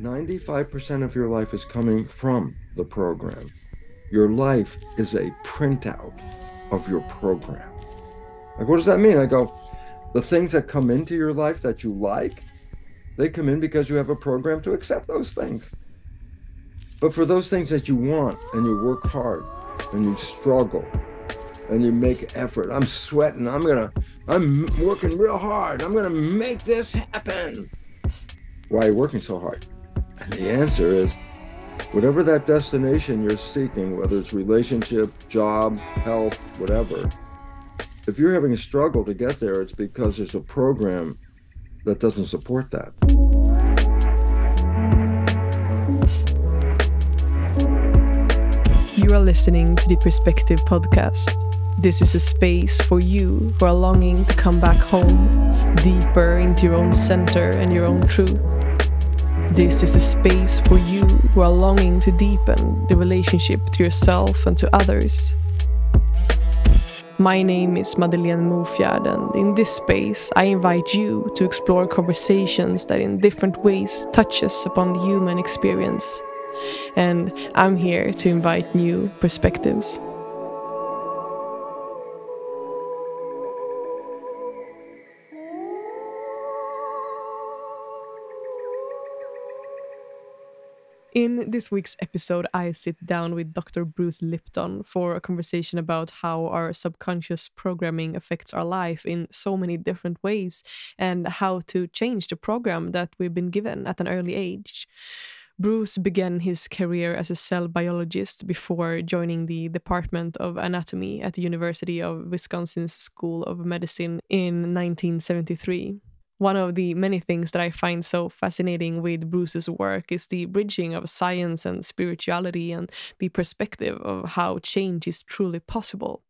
95% of your life is coming from the program. Your life is a printout of your program. Like, what does that mean? I go, the things that come into your life that you like, they come in because you have a program to accept those things. But for those things that you want and you work hard and you struggle and you make effort, I'm sweating, I'm gonna, I'm working real hard, I'm gonna make this happen. Why are you working so hard? And the answer is whatever that destination you're seeking, whether it's relationship, job, health, whatever, if you're having a struggle to get there, it's because there's a program that doesn't support that. You are listening to the Perspective Podcast. This is a space for you who are longing to come back home, deeper into your own center and your own truth. This is a space for you who are longing to deepen the relationship to yourself and to others. My name is Madeleine Mofjärd, and in this space, I invite you to explore conversations that in different ways touches upon the human experience and I'm here to invite new perspectives. In this week's episode, I sit down with Dr. Bruce Lipton for a conversation about how our subconscious programming affects our life in so many different ways and how to change the program that we've been given at an early age. Bruce began his career as a cell biologist before joining the Department of Anatomy at the University of Wisconsin's School of Medicine in 1973. One of the many things that I find so fascinating with Bruce's work is the bridging of science and spirituality and the perspective of how change is truly possible.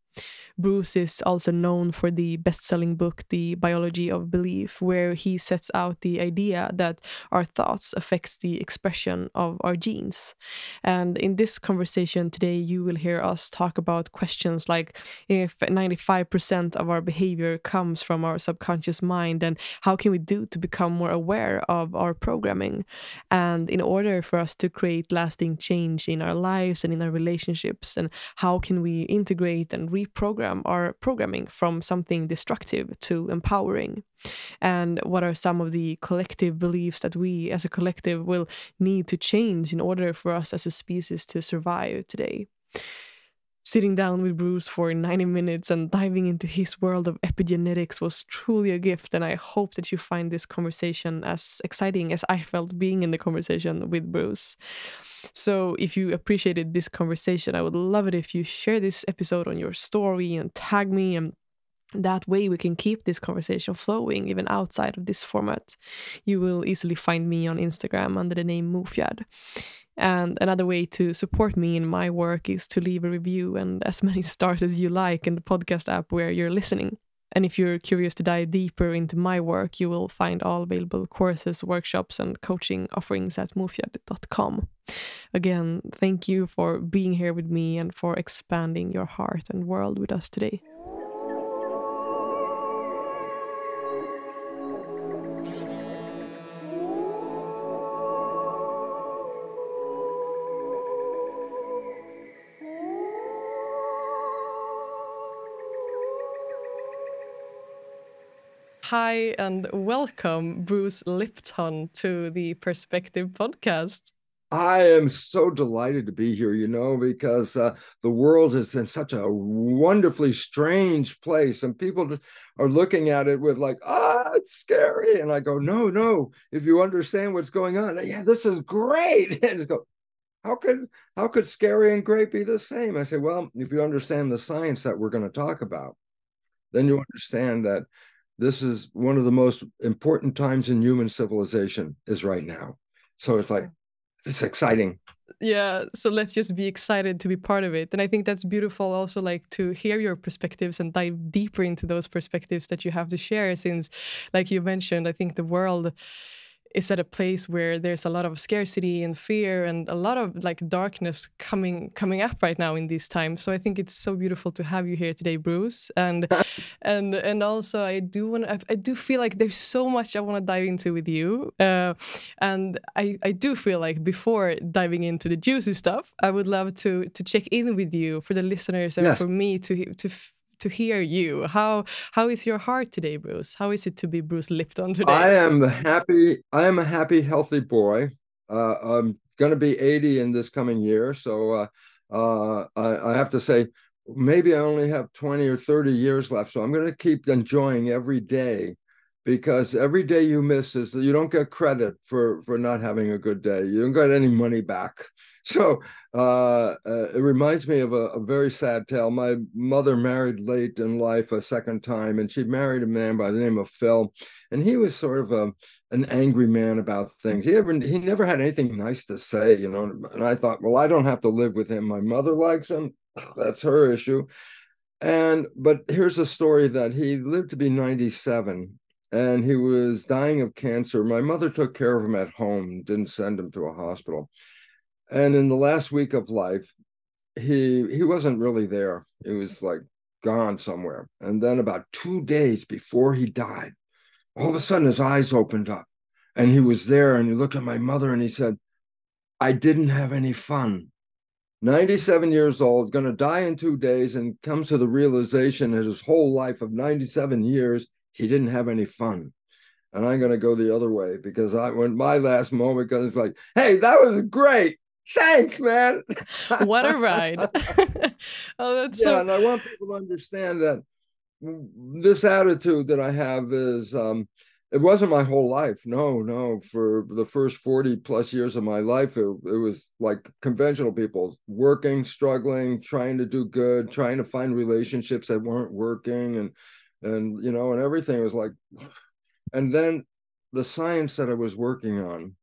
Bruce is also known for the best selling book, The Biology of Belief, where he sets out the idea that our thoughts affects the expression of our genes. And in this conversation today, you will hear us talk about questions like if 95% of our behavior comes from our subconscious mind, and how can we do to become more aware of our programming? And in order for us to create lasting change in our lives and in our relationships, and how can we integrate and reprogram? Program our programming from something destructive to empowering. And what are some of the collective beliefs that we as a collective will need to change in order for us as a species to survive today Sitting down with Bruce for 90 minutes and diving into his world of epigenetics was truly a gift, and I hope that you find this conversation as exciting as I felt being in the conversation with Bruce. So, if you appreciated this conversation, I would love it if you share this episode on your story and tag me and that way we can keep this conversation flowing even outside of this format. You will easily find me on Instagram under the name Mofjärd. And another way to support me in my work is to leave a review and as many stars as you like in the podcast app where you're listening. And if you're curious to dive deeper into my work, you will find all available courses, workshops, and coaching offerings at mofjard.com. Again, thank you for being here with me and for expanding your heart and world with us today. Hi and welcome, Bruce Lipton, to the Perspective Podcast. I am so delighted to be here, you know, because uh, the world is in such a wonderfully strange place, and people are looking at it with like, ah, it's scary. And I go, no, no. If you understand what's going on, yeah, this is great. And just go, how could how could scary and great be the same? I say, well, if you understand the science that we're going to talk about, then you understand that this is one of the most important times in human civilization is right now. So it's like it's exciting. Yeah, so let's just be excited to be part of it. And I think that's beautiful also like to hear your perspectives and dive deeper into those perspectives that you have to share since like you mentioned, I think the world is at a place where there's a lot of scarcity and fear and a lot of like darkness coming coming up right now in these times. So i think it's so beautiful to have you here today bruce. And and and also i do want I, I do feel like there's so much i want to dive into with you. Uh, and i i do feel like before diving into the juicy stuff i would love to to check in with you for the listeners and yes. for me to to to hear you. How how is your heart today, Bruce? How is it to be Bruce Lipton today? I am happy. I am a happy, healthy boy. Uh, I'm going to be 80 in this coming year, so uh, uh, I, I have to say maybe I only have 20 or 30 years left. So I'm going to keep enjoying every day because every day you miss is you don't get credit for for not having a good day. You don't get any money back. So uh, uh, it reminds me of a, a, very sad tale. My mother married late in life a second time, and she married a man by the name of Phil, and he was sort of a an angry man about things. He ever he never had anything nice to say, you know. And I thought, well, I don't have to live with him. My mother likes him. That's her issue. And but here's a story that he lived to be 97 and he was dying of cancer. My mother took care of him at home, didn't send him to a hospital. And in the last week of life, he he wasn't really there. He was like gone somewhere. And then about two days before he died, all of a sudden his eyes opened up and he was there and he looked at my mother and he said, I didn't have any fun. 97 years old, going to die in two days, and comes to the realization that his whole life of 97 years, he didn't have any fun. And I'm going to go the other way because I went my last moment because it's like, hey, that was great. Thanks, man. what a ride. oh, that's yeah, so... and I want people to understand that this attitude that I have is um it wasn't my whole life. No, no. For the first 40 plus years of my life, it, it was like conventional people working, struggling, trying to do good, trying to find relationships that weren't working and and you know, and everything was like and then the science that I was working on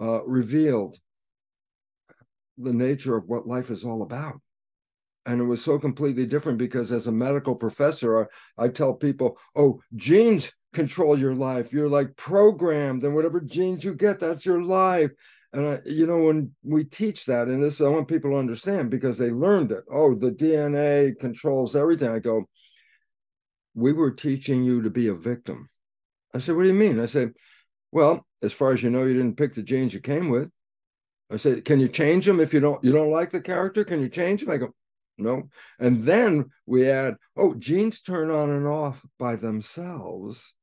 uh, revealed the nature of what life is all about. And it was so completely different because as a medical professor, I, I tell people, oh, genes control your life. You're like programmed, and whatever genes you get, that's your life. And I, you know, when we teach that, and this I want people to understand because they learned it. Oh, the DNA controls everything. I go, we were teaching you to be a victim. I said, what do you mean? I said, well, as far as you know, you didn't pick the genes you came with. I said, "Can you change them if you don't you don't like the character? Can you change them?" I go, "No." And then we add, "Oh, genes turn on and off by themselves."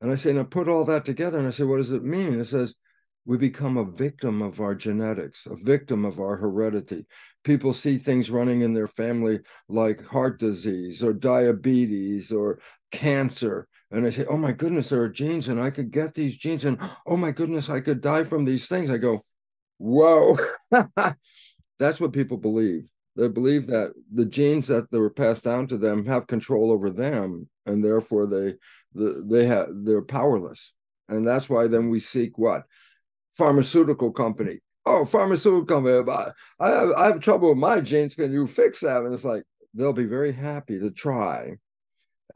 And I say, "Now put all that together." And I say, "What does it mean?" It says, "We become a victim of our genetics, a victim of our heredity." People see things running in their family like heart disease or diabetes or cancer. And I say, oh my goodness, there are genes and I could get these genes. And oh my goodness, I could die from these things. I go, whoa. That's what people believe. They believe that the genes that, were passed down to them have control over them and therefore they they have they're powerless. And that's why then we seek what? Pharmaceutical company. Oh pharmaceutical company i have, I have trouble with my genes. Can you fix that? And it's like they'll be very happy to try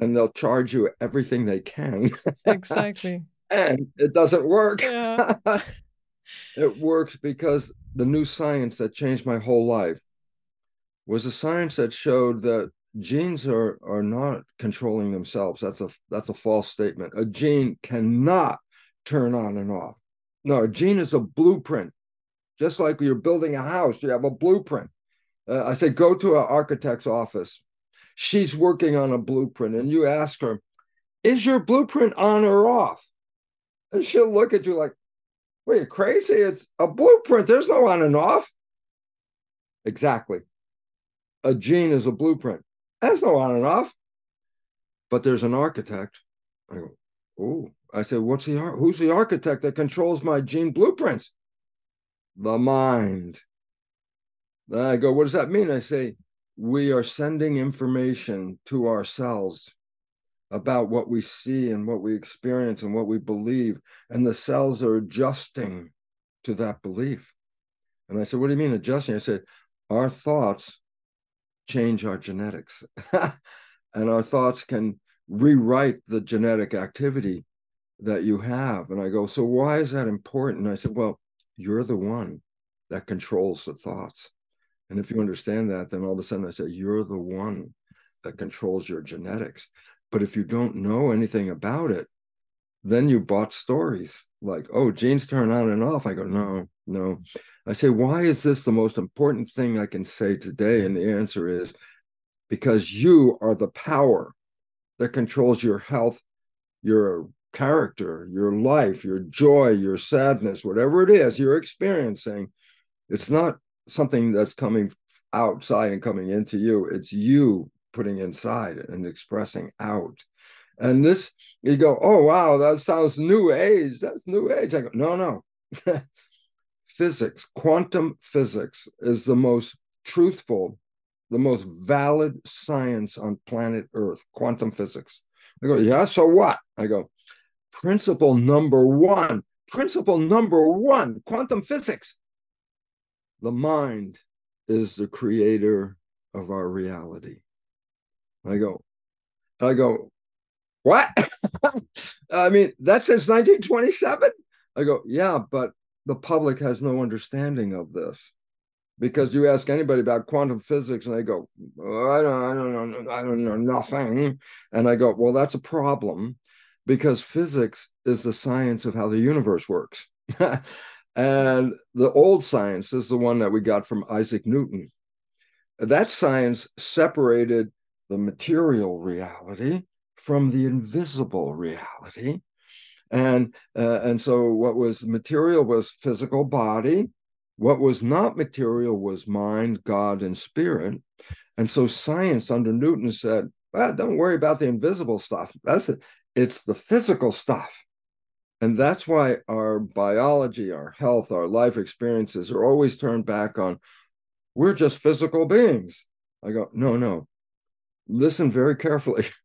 and they'll charge you everything they can. Exactly. And it doesn't work. Yeah. it works because the new science that changed my whole life was a science that showed that genes are are not controlling themselves. That's a that's a false statement. A gene cannot turn on and off. No a gene is a blueprint. Just like you're building a house you have a blueprint. Uh, i say go to an architect's office. She's working on a blueprint. And you ask her is your blueprint on or off? And she'll look at you like what are you crazy? It's a blueprint. There's no on and off. Exactly. A gene is a blueprint. There's no on and off. But there's an architect. I go, oh. I said, what's the who's the architect that controls my gene blueprints? The mind. Then I go, what does that mean? I say, we are sending information to our cells about what we see and what we experience and what we believe. And the cells are adjusting to that belief. And I said, What do you mean adjusting? I said, Our thoughts change our genetics, and our thoughts can rewrite the genetic activity that you have. And I go, So why is that important? And I said, Well, you're the one that controls the thoughts. And if you understand that, then all of a sudden I say, You're the one that controls your genetics. But if you don't know anything about it, then you bought stories like, oh, genes turn on and off. I go, no, no. I say, why is this the most important thing I can say today? And the answer is because you are the power that controls your health, your character, your life, your joy, your sadness, whatever it is you're experiencing. It's not something that's coming outside and coming into you. It's you putting inside and expressing out. And this, you go, oh, wow, that sounds new age. That's new age. I go, no, no. physics, quantum physics is the most truthful, the most valid science on planet Earth, quantum physics. I go, yeah, so what? I go, principle number one, principle number one, quantum physics. The mind is the creator of our reality. I go, I go, what? I mean, that's since 1927. I go, yeah, but the public has no understanding of this because you ask anybody about quantum physics and they go, oh, I don't, I don't know, I don't know nothing. And I go, well, that's a problem because physics is the science of how the universe works. and the old science is the one that we got from Isaac Newton. That science separated the material reality from the invisible reality. And, uh, and so what was material was physical body. What was not material was mind, God, and spirit. And so science under Newton said, well, don't worry about the invisible stuff. That's it. It's the physical stuff. And that's why our biology, our health, our life experiences are always turned back on we're just physical beings. I go, no, no. Listen very carefully.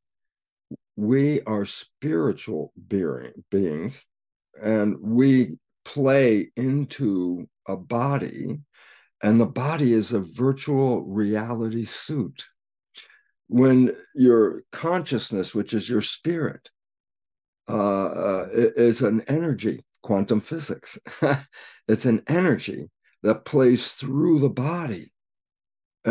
we are spiritual beings and we play into a body and the body is a virtual reality suit when your consciousness which is your spirit uh, uh, is an energy quantum physics it's an energy that plays through the body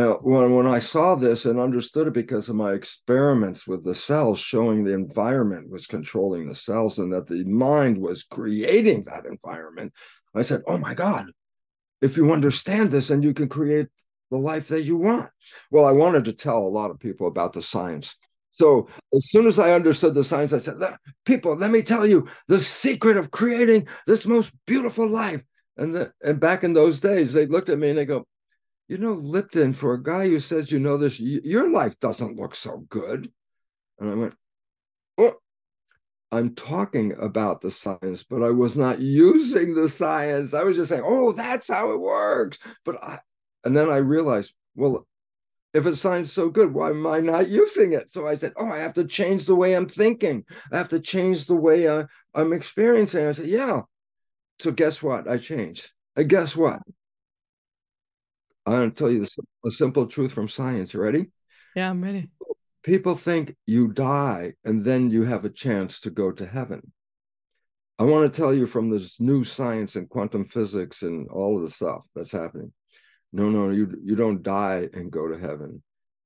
uh, when, when I saw this and understood it because of my experiments with the cells, showing the environment was controlling the cells and that the mind was creating that environment, I said, Oh my God, if you understand this and you can create the life that you want. Well, I wanted to tell a lot of people about the science. So as soon as I understood the science, I said, People, let me tell you the secret of creating this most beautiful life. And, the, and back in those days, they looked at me and they go, you know, Lipton, for a guy who says you know this, your life doesn't look so good. And I went, oh, I'm talking about the science, but I was not using the science. I was just saying, oh, that's how it works. But I, and then I realized, well, if it's science so good, why am I not using it? So I said, oh, I have to change the way I'm thinking. I have to change the way I, I'm experiencing. I said, yeah. So guess what? I changed. And guess what? I'm going to tell you a simple truth from science. You ready? Yeah, I'm ready. People think you die and then you have a chance to go to heaven. I want to tell you from this new science and quantum physics and all of the stuff that's happening. No, no, you you don't die and go to heaven.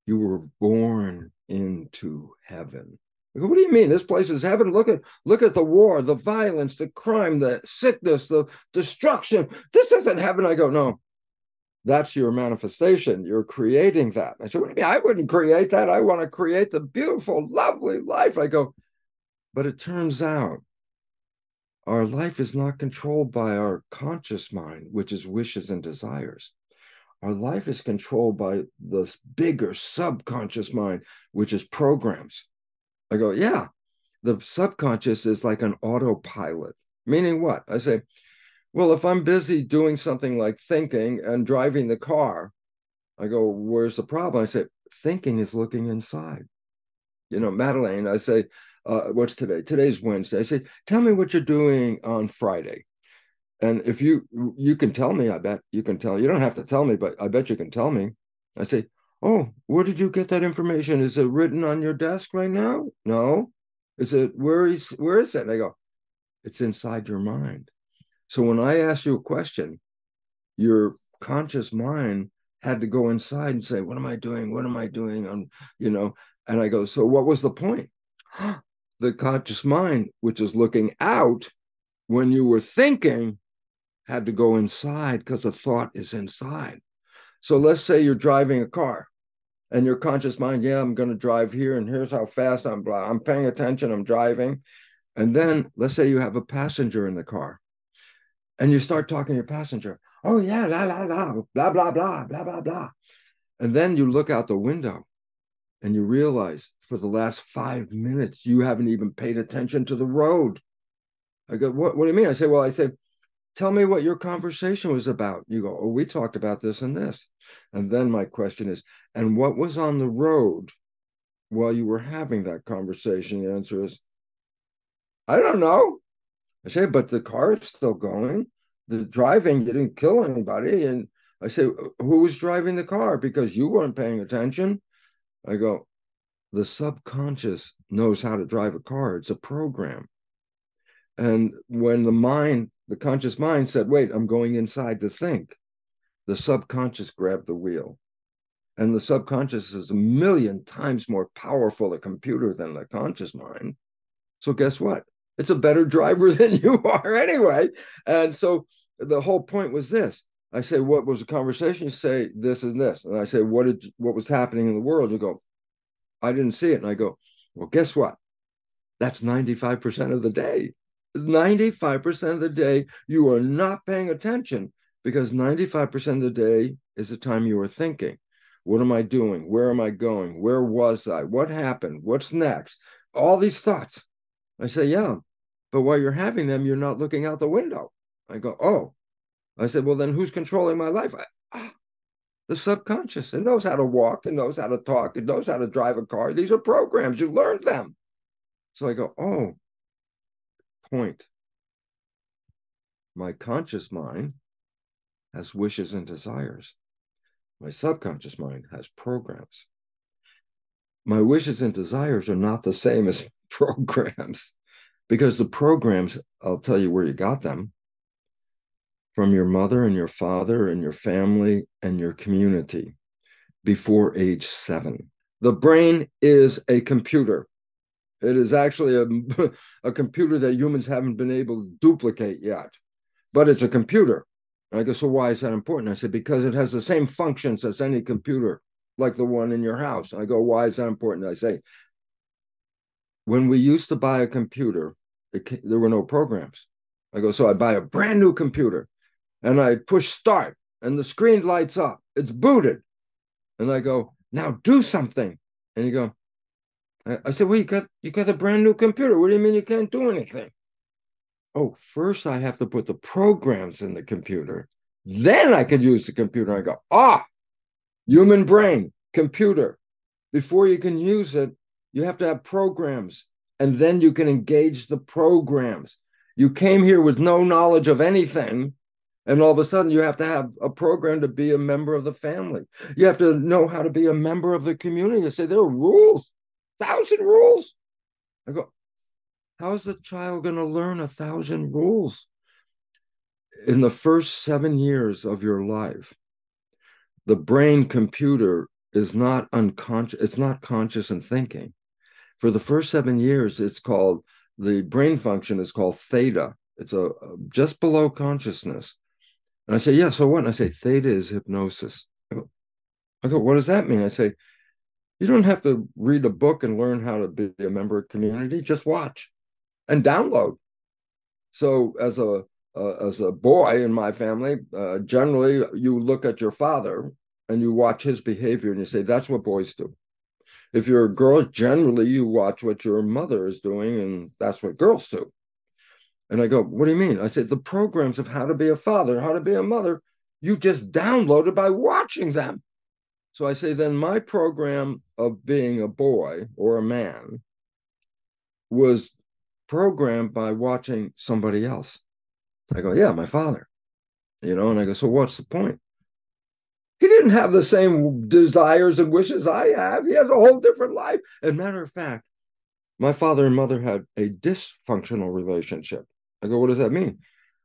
You were born into heaven. Go, what do you mean? This place is heaven. Look at look at the war, the violence, the crime, the sickness, the destruction. This isn't heaven. I go, no, that's your manifestation. You're creating that. I said, What do you mean? I wouldn't create that. I want to create the beautiful, lovely life. I go, but it turns out our life is not controlled by our conscious mind, which is wishes and desires. Our life is controlled by this bigger subconscious mind, which is programs. I go, yeah, the subconscious is like an autopilot. Meaning what? I say, well, if I'm busy doing something like thinking and driving the car, I go, where's the problem? I say, thinking is looking inside. You know, Madeline, I say, uh, what's today? Today's Wednesday. I say, tell me what you're doing on Friday. And if you you can tell me, I bet you can tell. You don't have to tell me, but I bet you can tell me. I say, oh, where did you get that information? Is it written on your desk right now? No. Is it where is where is it? And I go, It's inside your mind. So when I ask you a question, your conscious mind had to go inside and say, What am I doing? What am I doing? On, you know, and I go, So what was the point? the conscious mind, which is looking out when you were thinking, had to go inside because the thought is inside. So let's say you're driving a car and your conscious mind, yeah, I'm going to drive here and here's how fast I'm blah. I'm paying attention, I'm driving. And then let's say you have a passenger in the car and you start talking to your passenger. Oh yeah, la la la, blah blah blah, blah blah blah. And then you look out the window and you realize for the last five minutes you haven't even paid attention to the road. I go, what, what do you mean? I say, well, I say, tell me what your conversation was about. You go, oh, we talked about this and this. And then my question is, and what was on the road while you were having that conversation? The answer is, I don't know. I say, but the car is still going. The driving, didn't kill anybody. And I say, who was driving the car? Because you weren't paying attention. I go, the subconscious knows how to drive a car. It's a program. And when the mind, the conscious mind said, wait, I'm going inside to think, the subconscious grabbed the wheel. And the subconscious is a million times more powerful a computer than the conscious mind. So guess what? It's a better driver than you are anyway. And so the whole point was this. I say, what was the conversation? You say this and this. And I say, what did what was happening in the world? You go, I didn't see it. And I go, well, guess what? That's 95% of the day. 95% of the day, you are not paying attention because 95% of the day is the time you are thinking. What am I doing? Where am I going? Where was I? What happened? What's next? All these thoughts. I say, yeah. But while you're having them, you're not looking out the window. I go, oh. I said, well, then who's controlling my life? I, ah, the subconscious. It knows how to walk, it knows how to talk, it knows how to drive a car. These are programs. You learned them. So I go, oh, point. My conscious mind has wishes and desires. My subconscious mind has programs. My wishes and desires are not the same as programs because the programs, I'll tell you where you got them from your mother and your father and your family and your community before age seven. The brain is a computer. It is actually a, a computer that humans haven't been able to duplicate yet, but it's a computer. I go, so why is that important? I said, because it has the same functions as any computer, like the one in your house. I go, why is that important? I say, when we used to buy a computer, it, there were no programs. I go, so I buy a brand new computer and I push start and the screen lights up. It's booted. And I go, now do something. And you go, I, I said, well, you got you got a brand new computer. What do you mean you can't do anything? Oh, first I have to put the programs in the computer. Then I can use the computer. I go, ah, human brain, computer. Before you can use it, you have to have programs, and then you can engage the programs. You came here with no knowledge of anything, and all of a sudden you have to have a program to be a member of the family. You have to know how to be a member of the community. You say there are rules, thousand rules. I go, how is the child going to learn a thousand rules? In the first seven years of your life, the brain computer is not unconscious, it's not conscious and thinking for the first seven years, it's called the brain function is called theta. It's a, a just below consciousness. And I say, yeah, so what? And I say, theta is hypnosis. I go, I go, what does that mean? I say, you don't have to read a book and learn how to be a member of community. Just watch and download. So as a uh, as a boy in my family, uh, generally you look at your father and you watch his behavior and you say, that's what boys do. If you're a girl, generally you watch what your mother is doing, and that's what girls do. And I go, What do you mean? I said, The programs of how to be a father, how to be a mother, you just downloaded by watching them. So I say, Then my program of being a boy or a man was programmed by watching somebody else. I go, Yeah, my father. You know, and I go, So what's the point? He didn't have the same desires and wishes I have. He has a whole different life. And matter of fact, my father and mother had a dysfunctional relationship. I go, what does that mean?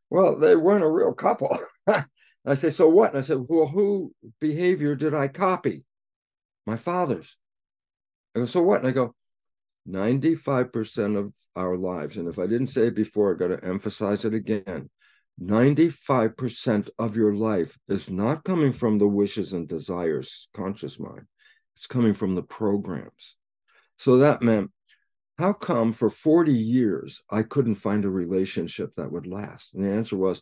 Well, they weren't a real couple. I say, so what? And I said, well, who behavior did I copy? My father's. I go, so what? And I go, 95% of our lives, and if I didn't say it before, I got to emphasize it again. 95% of your life is not coming from the wishes and desires, conscious mind. It's coming from the programs. So that meant, how come for 40 years I couldn't find a relationship that would last? And the answer was,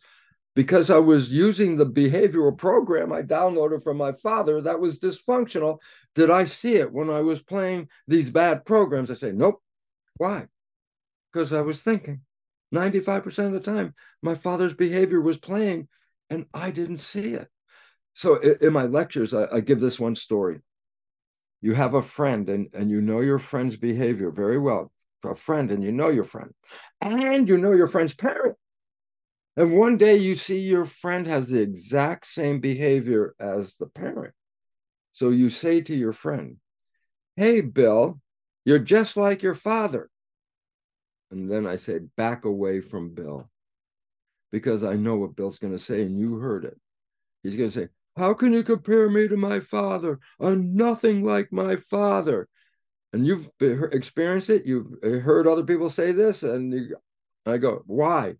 because I was using the behavioral program I downloaded from my father that was dysfunctional. Did I see it when I was playing these bad programs? I say, nope. Why? Because I was thinking 95% of the time, my father's behavior was playing and I didn't see it. So in my lectures, I, give this one story. You have a friend and, and you know your friend's behavior very well. A friend, and you know your friend, and you know your friend's parent and one day you see your friend has the exact same behavior as the parent. So you say to your friend, Hey, Bill, you're just like your father. And then I say, Back away from Bill because I know what Bill's going to say, and you heard it. He's going to say, How can you compare me to my father? I'm nothing like my father. And you've experienced it. You've uh, heard other people say this. And you, I go, Why?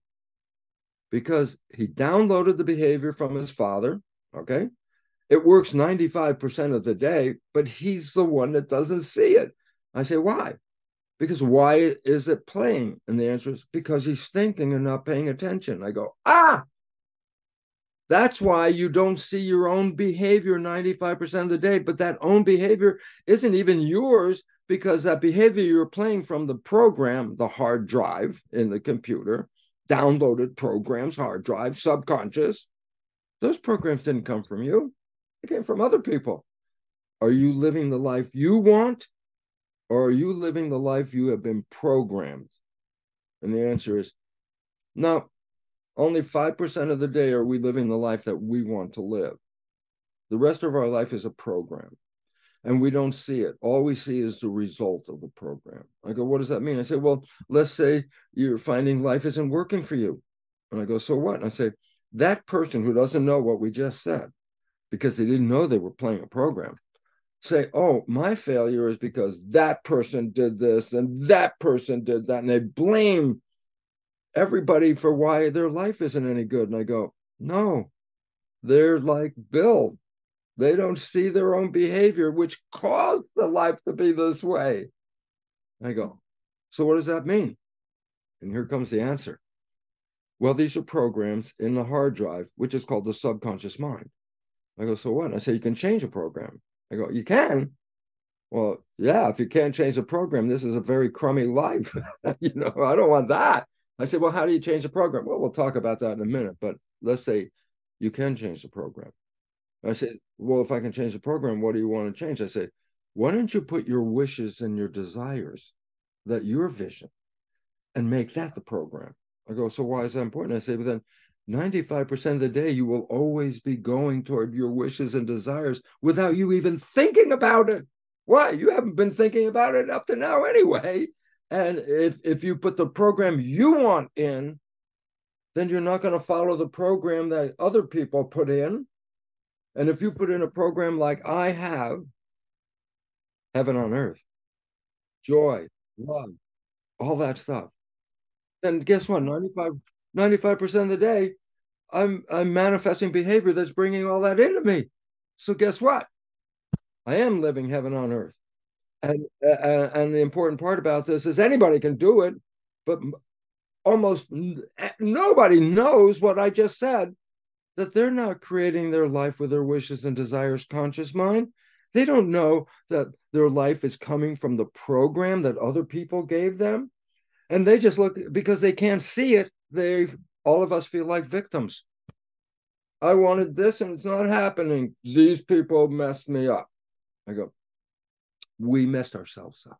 because he downloaded the behavior from his father. Okay. It works 95% of the day, but he's the one that doesn't see it. I say, why? Because why is it playing? And the answer is because he's thinking and not paying attention. I go, ah, that's why you don't see your own behavior 95% of the day. But that own behavior isn't even yours because that behavior you're playing from the program, the hard drive in the computer, downloaded programs, hard drive, subconscious. Those programs didn't come from you, they came from other people. Are you living the life you want, or are you living the life you have been programmed? And the answer is no, only 5% of the day are we living the life that we want to live. The rest of our life is a program and we don't see it. All we see is the result of the program. I go, what does that mean? I say, well, let's say you're finding life isn't working for you. And I go, so what? And I say, that person who doesn't know what we just said, because they didn't know they were playing a program, say, oh, my failure is because that person did this and that person did that. And they blame everybody for why their life isn't any good. And I go, no, they're like Bill. They don't see their own behavior, which caused the life to be this way. I go, so what does that mean? And here comes the answer. Well, these are programs in the hard drive, which is called the subconscious mind. I go, so what? I say, you can change a program. I go, you can? Well, yeah, if you can't change the program, this is a very crummy life. you know, I don't want that. I said, well, how do you change the program? Well, we'll talk about that in a minute, but let's say you can change the program. I said, Well, if I can change the program, what do you want to change? I say, Why don't you put your wishes and your desires, that your vision, and make that the program? I go, So why is that important? I say, But then 95% of the day, you will always be going toward your wishes and desires without you even thinking about it. Why? You haven't been thinking about it up to now anyway. And if, if you put the program you want in, then you're not going to follow the program that other people put in and if you put in a program like I have, heaven on earth, joy, love, all that stuff, then guess what? 95, 95% of the day, I'm I'm manifesting behavior that's bringing all that into me. So guess what? I am living heaven on earth. And uh, and the important part about this is anybody can do it, but almost nobody knows what I just said that they're not creating their life with their wishes and desires conscious mind. They don't know that their life is coming from the program that other people gave them. And they just look because they can't see it, they all of us feel like victims. I wanted this and it's not happening. These people messed me up. I go, we messed ourselves up.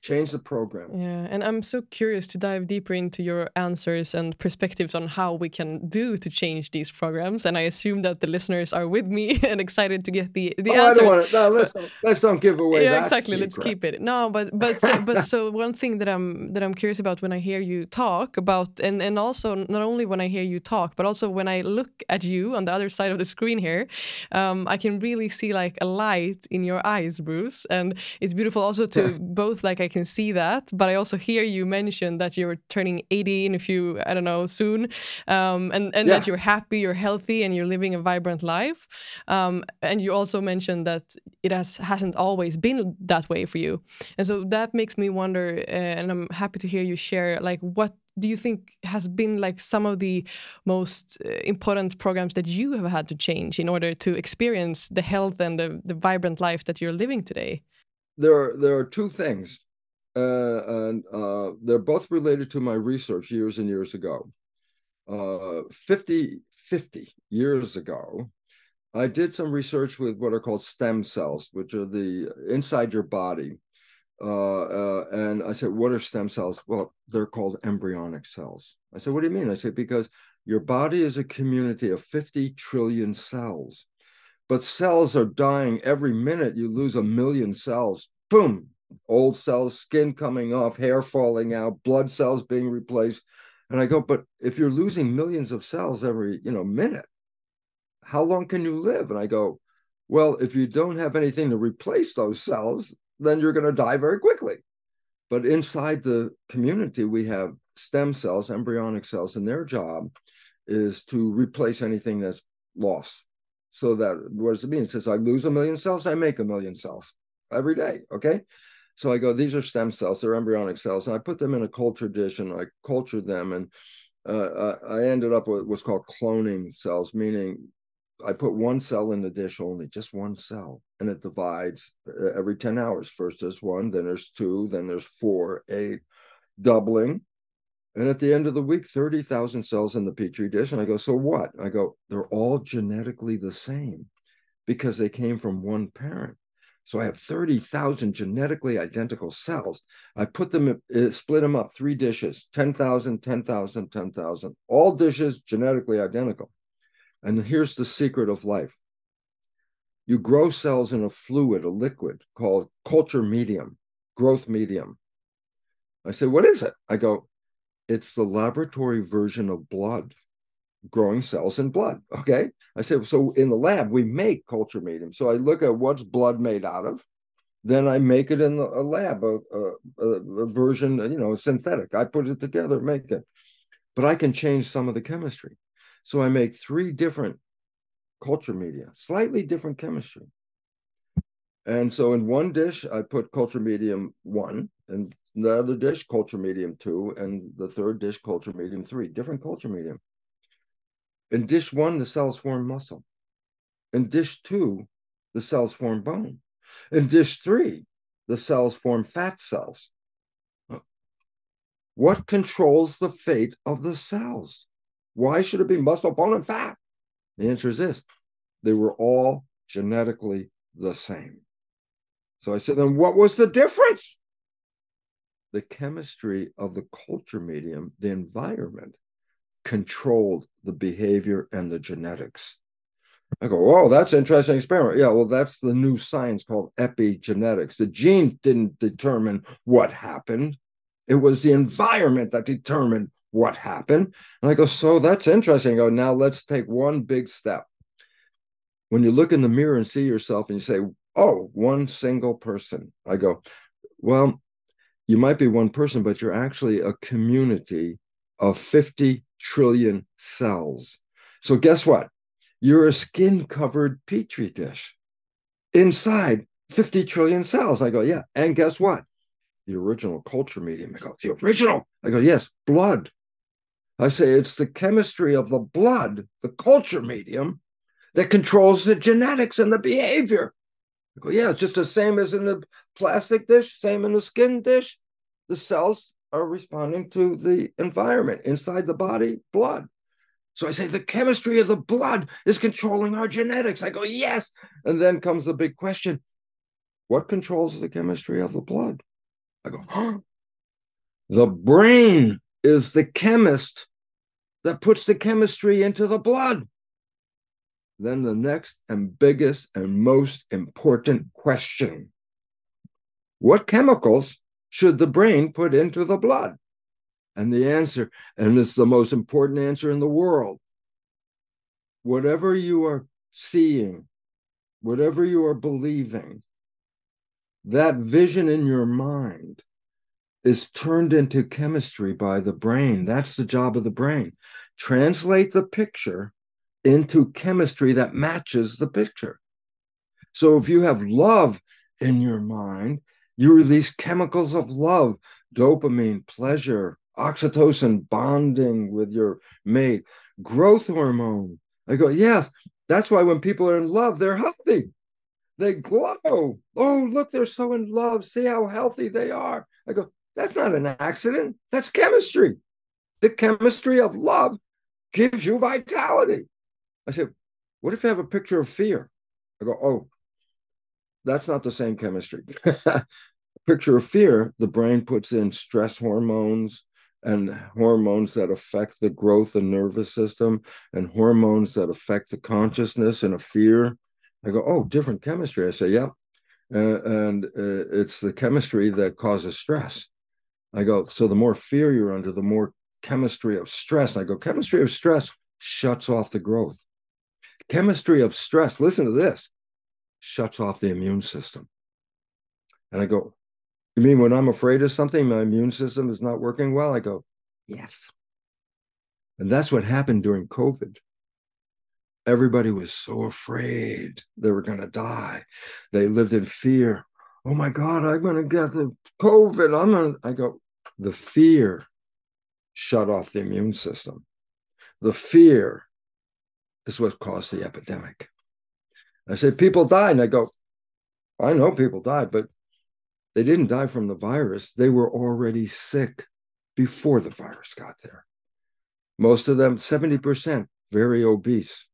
Change the program. Yeah, and I'm so curious to dive deeper into your answers and perspectives on how we can do to change these programs. And I assume that the listeners are with me and excited to get the the oh, answers. I don't want to, no, let's don't, let's don't give away. Yeah, exactly. Secret. Let's keep it. No, but but so, but so one thing that I'm that I'm curious about when I hear you talk about, and and also not only when I hear you talk, but also when I look at you on the other side of the screen here, um, I can really see like a light in your eyes, Bruce, and it's beautiful also to both like I can see that, but I also hear you mention that you're turning 80 in a few, I don't know, soon, um, and and yeah. that you're happy, you're healthy, and you're living a vibrant life. Um, and you also mentioned that it has hasn't always been that way for you, and so that makes me wonder. Uh, and I'm happy to hear you share like what do you think has been like some of the most uh, important programs that you have had to change in order to experience the health and the, the vibrant life that you're living today there are there are two things uh, and uh, they're both related to my research years and years ago. Uh, 50, 50 years ago, I did some research with what are called stem cells, which are the inside your body. Uh, uh, and I said, What are stem cells? Well, they're called embryonic cells. I said, What do you mean? I said, Because your body is a community of 50 trillion cells, but cells are dying every minute. You lose a million cells. Boom, old cells, skin coming off, hair falling out, blood cells being replaced. And I go, but if you're losing millions of cells every, you know, minute, how long can you live? And I go, well, if you don't have anything to replace those cells, then you're going to die very quickly. But inside the community, we have stem cells, embryonic cells, and their job is to replace anything that's lost. So that what does it mean? It says I lose a million cells, I make a million cells every day. Okay. So I go, these are stem cells, they're embryonic cells, and I put them in a culture dish and I cultured them, and uh, I ended up with what's called cloning cells, meaning I put one cell in the dish only, just one cell, and it divides uh, every 10 hours. First there's one, then there's two, then there's four, eight, doubling. And at the end of the week, 30,000 cells in the petri dish. And I go, so what? I go, they're all genetically the same because they came from one parent. So I have 30,000 genetically identical cells. I put them, uh, split them up, three dishes, 10,000, 10,000, 10,000, all dishes genetically identical. And here's the secret of life. You grow cells in a fluid, a liquid called culture medium, growth medium. I say, what is it? I go, it's the laboratory version of blood growing cells in blood. Okay. I said, so in the lab, we make culture medium. So I look at what's blood made out of. Then I make it in a lab, a, a, a version, you know, synthetic. I put it together, make it. But I can change some of the chemistry. So I make three different culture media, slightly different chemistry. And so in one dish, I put culture medium one, and the other dish, culture medium two, and the third dish, culture medium three, different culture medium. In dish one, the cells form muscle. In dish two, the cells form bone. In dish three, the cells form fat cells. What controls the fate of the cells? Why should it be muscle, bone, and fat? The answer is this they were all genetically the same. So I said, then what was the difference? The chemistry of the culture medium, the environment, controlled the behavior and the genetics. I go, oh, that's interesting experiment. Yeah, well, that's the new science called epigenetics. The gene didn't determine what happened. It was the environment that determined what happened. And I go, so that's interesting. I go, now let's take one big step. When you look in the mirror and see yourself and you say, oh, one single person, I go, well, you might be one person, but you're actually a community of 50 trillion cells. So, guess what? You're a skin covered petri dish inside 50 trillion cells. I go, yeah. And guess what? The original culture medium. I go, the original. I go, yes, blood. I say it's the chemistry of the blood, the culture medium, that controls the genetics and the behavior. I go, yeah, it's just the same as in the plastic dish, same in the skin dish. The cells are responding to the environment inside the body, blood. So I say the chemistry of the blood is controlling our genetics. I go, yes. And then comes the big question what controls the chemistry of the blood? I go, huh? The brain is the chemist that puts the chemistry into the blood. Then the next and biggest and most important question What chemicals should the brain put into the blood? And the answer, and it's the most important answer in the world whatever you are seeing, whatever you are believing, that vision in your mind is turned into chemistry by the brain. That's the job of the brain. Translate the picture into chemistry that matches the picture. So if you have love in your mind, you release chemicals of love, dopamine, pleasure, oxytocin, bonding with your mate, growth hormone. I go, yes, that's why when people are in love, they're healthy. They glow. Oh, look, they're so in love. See how healthy they are. I go, that's not an accident. That's chemistry. The chemistry of love gives you vitality. I said, what if you have a picture of fear? I go, oh, that's not the same chemistry. picture of fear, the brain puts in stress hormones and hormones that affect the growth and nervous system and hormones that affect the consciousness and a fear I go, oh, different chemistry. I say, yeah. Uh, and uh, it's the chemistry that causes stress. I go, so the more fear you're under, the more chemistry of stress. I go, chemistry of stress shuts off the growth. Chemistry of stress, listen to this, shuts off the immune system. And I go, you mean when I'm afraid of something, my immune system is not working well? I go, yes. And that's what happened during COVID everybody was so afraid they were going to die. They lived in fear. Oh my God, I'm going to get the COVID. I'm going to, I go, the fear shut off the immune system. The fear is what caused the epidemic. I say, people died. And I go, I know people died, but they didn't die from the virus. They were already sick before the virus got there. Most of them, 70%, very obese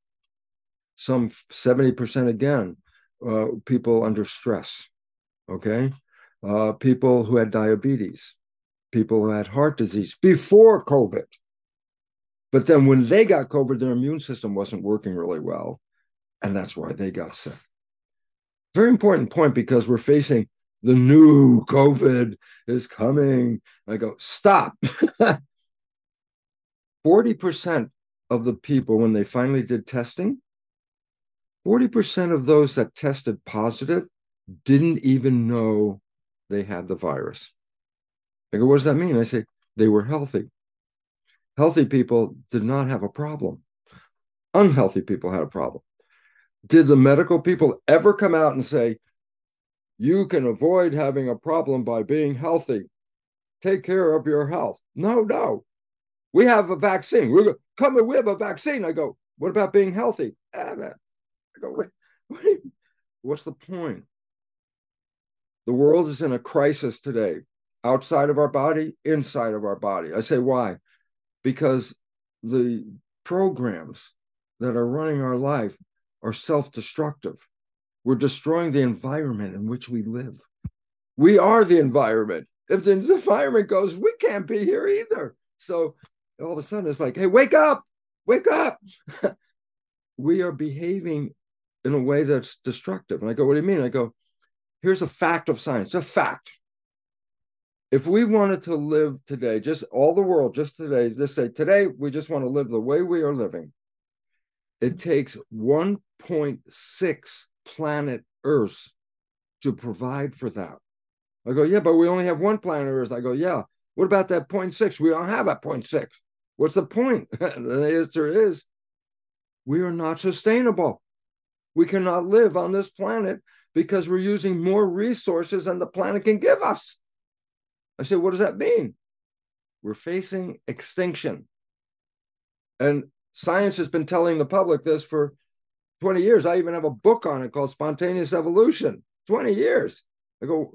some 70% again, uh, people under stress, okay? Uh, people who had diabetes, people who had heart disease before COVID. But then when they got COVID, their immune system wasn't working really well. And that's why they got sick. Very important point because we're facing the new COVID is coming. I go, stop. 40% of the people, when they finally did testing, 40% of those that tested positive didn't even know they had the virus. I go, what does that mean? I say, they were healthy. Healthy people did not have a problem. Unhealthy people had a problem. Did the medical people ever come out and say, you can avoid having a problem by being healthy? Take care of your health. No, no. We have a vaccine. We're coming, we have a vaccine. I go, what about being healthy? Ah, I go, wait, wait, what's the point? The world is in a crisis today, outside of our body, inside of our body. I say, why? Because the programs that are running our life are self destructive. We're destroying the environment in which we live. We are the environment. If the environment goes, we can't be here either. So all of a sudden it's like, hey, wake up, wake up. we are behaving in a way that's destructive. And I go, what do you mean? I go, here's a fact of science, a fact. If we wanted to live today, just all the world, just today, just say, today, we just want to live the way we are living. It takes 1.6 planet Earth to provide for that. I go, yeah, but we only have one planet Earth. I go, yeah. What about that 0.6? We don't have a 0.6. What's the point? the answer is we are not sustainable. We cannot live on this planet because we're using more resources than the planet can give us. I said, what does that mean? We're facing extinction. And science has been telling the public this for 20 years. I even have a book on it called Spontaneous Evolution. 20 years. I go,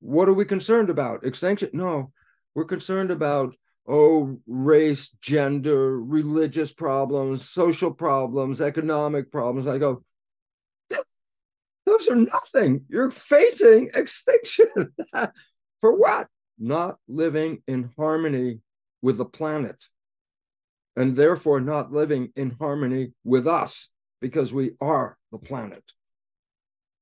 what are we concerned about? Extinction? No, we're concerned about, oh, race, gender, religious problems, social problems, economic problems. I go, those are nothing. You're facing extinction. For what? Not living in harmony with the planet and therefore not living in harmony with us because we are the planet.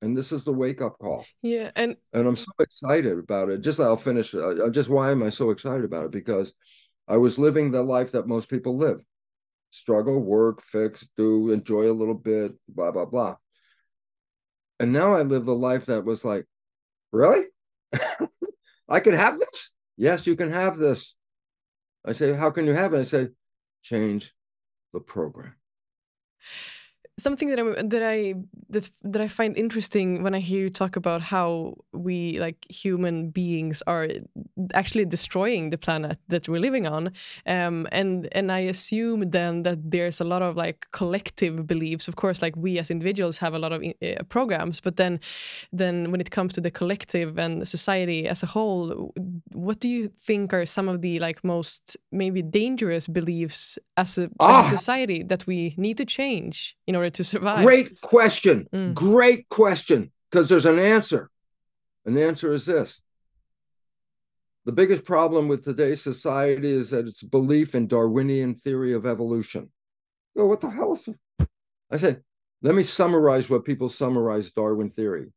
And this is the wake up call. Yeah. And and I'm so excited about it. Just I'll finish. Uh, uh, just why am I so excited about it? Because I was living the life that most people live struggle, work, fix, do, enjoy a little bit, blah, blah, blah. And now I live the life that was like, really? I can have this? Yes, you can have this. I say, how can you have it? I say, change the program something that I that I that that I find interesting when I hear you talk about how we like human beings are actually destroying the planet that we're living on, um, and and I assume then that there's a lot of like collective beliefs. Of course, like we as individuals have a lot of uh, programs, but then then when it comes to the collective and society as a whole, what do you think are some of the like most maybe dangerous beliefs as a, ah. as a society that we need to change in order to survive? Great question. Mm. Great question. Because there's an answer. And the answer is this the biggest problem with today's society is that it's belief in Darwinian theory of evolution. Oh, what the hell is it? I said, let me summarize what people summarize Darwin theory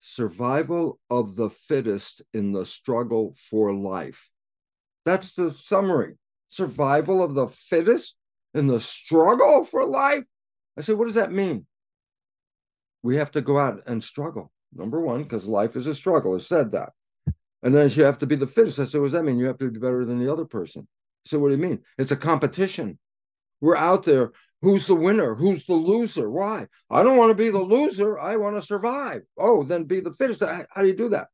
survival of the fittest in the struggle for life. That's the summary. Survival of the fittest in the struggle for life. I said, what does that mean? We have to go out and struggle. Number one, because life is a struggle. I said that. And then you have to be the fittest. I said, what does that mean? You have to be better than the other person. So what do you mean? It's a competition. We're out there. Who's the winner? Who's the loser? Why? I don't want to be the loser. I want to survive. Oh, then be the fittest. How do you do that?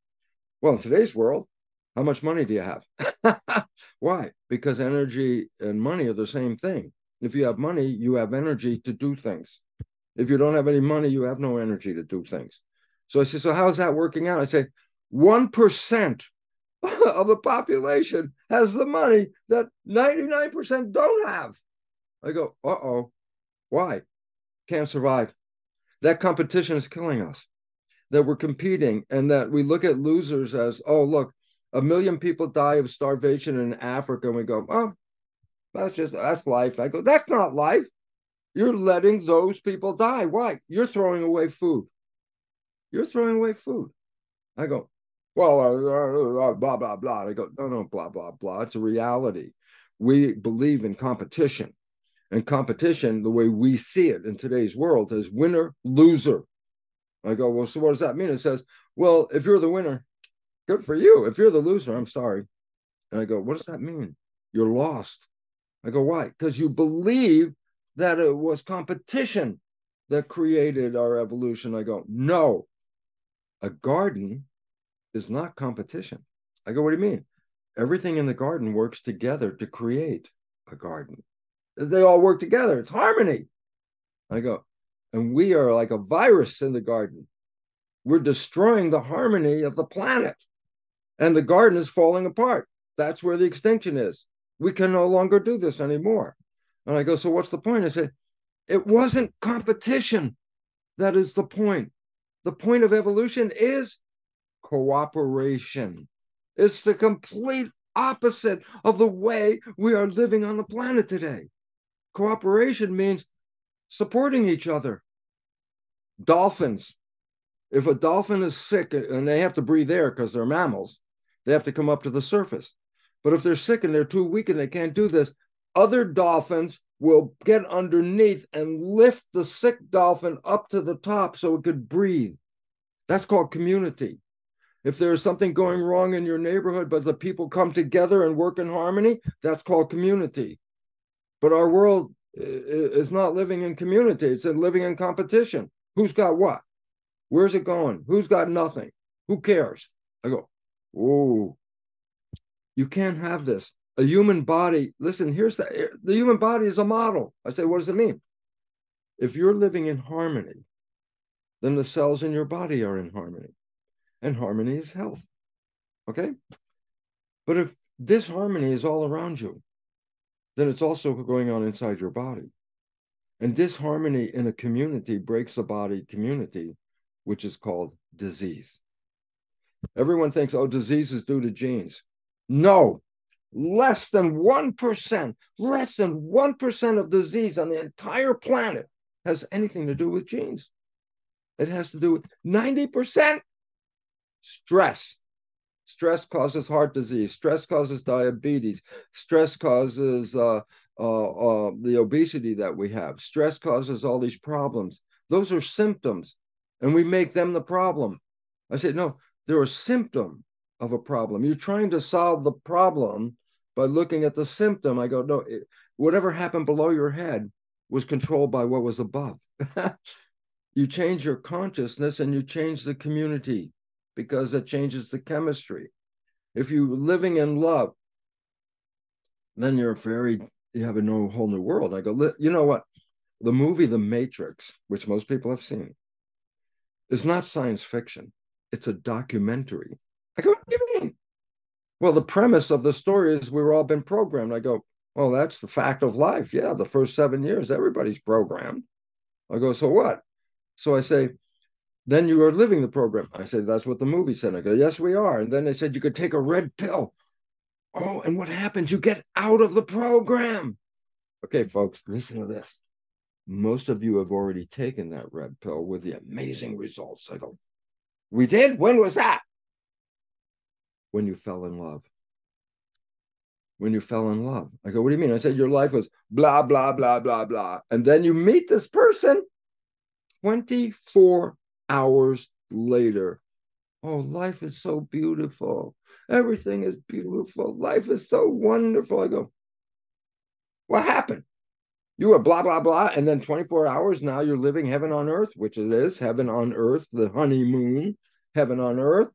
Well, in today's world, how much money do you have? Why? Because energy and money are the same thing. If you have money, you have energy to do things. If you don't have any money, you have no energy to do things. So I say, so how's that working out? I say, 1% of the population has the money that 99% don't have. I go, uh oh, why? Can't survive. That competition is killing us. That we're competing and that we look at losers as, oh, look, a million people die of starvation in Africa. And we go, oh, that's just that's life. I go, that's not life. You're letting those people die. Why? You're throwing away food. You're throwing away food. I go, well, uh, uh, uh, blah blah blah. I go, no, no, blah blah blah. It's a reality. We believe in competition, and competition, the way we see it in today's world, is winner loser. I go, well, so what does that mean? It says, well, if you're the winner, good for you. If you're the loser, I'm sorry. And I go, what does that mean? You're lost. I go, why? Because you believe that it was competition that created our evolution. I go, no, a garden is not competition. I go, what do you mean? Everything in the garden works together to create a garden. They all work together. It's harmony. I go, and we are like a virus in the garden. We're destroying the harmony of the planet, and the garden is falling apart. That's where the extinction is we can no longer do this anymore. And I go, so what's the point? I say, it wasn't competition. That is the point. The point of evolution is cooperation. It's the complete opposite of the way we are living on the planet today. Cooperation means supporting each other. Dolphins, if a dolphin is sick and they have to breathe air because they're mammals, they have to come up to the surface. But if they're sick and they're too weak and they can't do this, other dolphins will get underneath and lift the sick dolphin up to the top so it could breathe. That's called community. If there's something going wrong in your neighborhood, but the people come together and work in harmony, that's called community. But our world is not living in community, it's living in competition. Who's got what? Where's it going? Who's got nothing? Who cares? I go, oh, you can't have this. A human body, listen, here's the, eh, the human body is a model. I say, what does it mean? If you're living in harmony, then the cells in your body are in harmony. And harmony is health. Okay? But if disharmony is all around you, then it's also going on inside your body. And disharmony in a community breaks the body community, which is called disease. Everyone thinks, oh, disease is due to genes. No, less than 1%, less than 1% of disease on the entire planet has anything to do with genes. It has to do with 90% stress. Stress causes heart disease. Stress causes diabetes. Stress causes uh, uh, uh, the obesity that we have. Stress causes all these problems. Those are symptoms, and we make them the problem. I said, no, they're a symptom of a problem. You're trying to solve the problem by looking at the symptom. I go, no, it, whatever happened below your head was controlled by what was above. you change your consciousness and you change the community because it changes the chemistry. If you're living in love, then you're very, you have a whole new world. I go, you know what? The movie The Matrix, which most people have seen, is not science fiction. It's a documentary. I go, what do you mean? Well, the premise of the story is we've all been programmed. I go, well, that's the fact of life. Yeah, the first seven years, everybody's programmed. I go, so what? So I say, then you are living the program. I said, that's what the movie said. I go, yes, we are. And then they said you could take a red pill. Oh, and what happens? You get out of the program. Okay, folks, listen to this. Most of you have already taken that red pill with the amazing results. I go, we did? When was that? When you fell in love. When you fell in love. I go, what do you mean? I said, your life was blah, blah, blah, blah, blah. And then you meet this person 24 hours later. Oh, life is so beautiful. Everything is beautiful. Life is so wonderful. I go, what happened? You were blah, blah, blah. And then 24 hours, now you're living heaven on earth, which it is heaven on earth, the honeymoon, heaven on earth.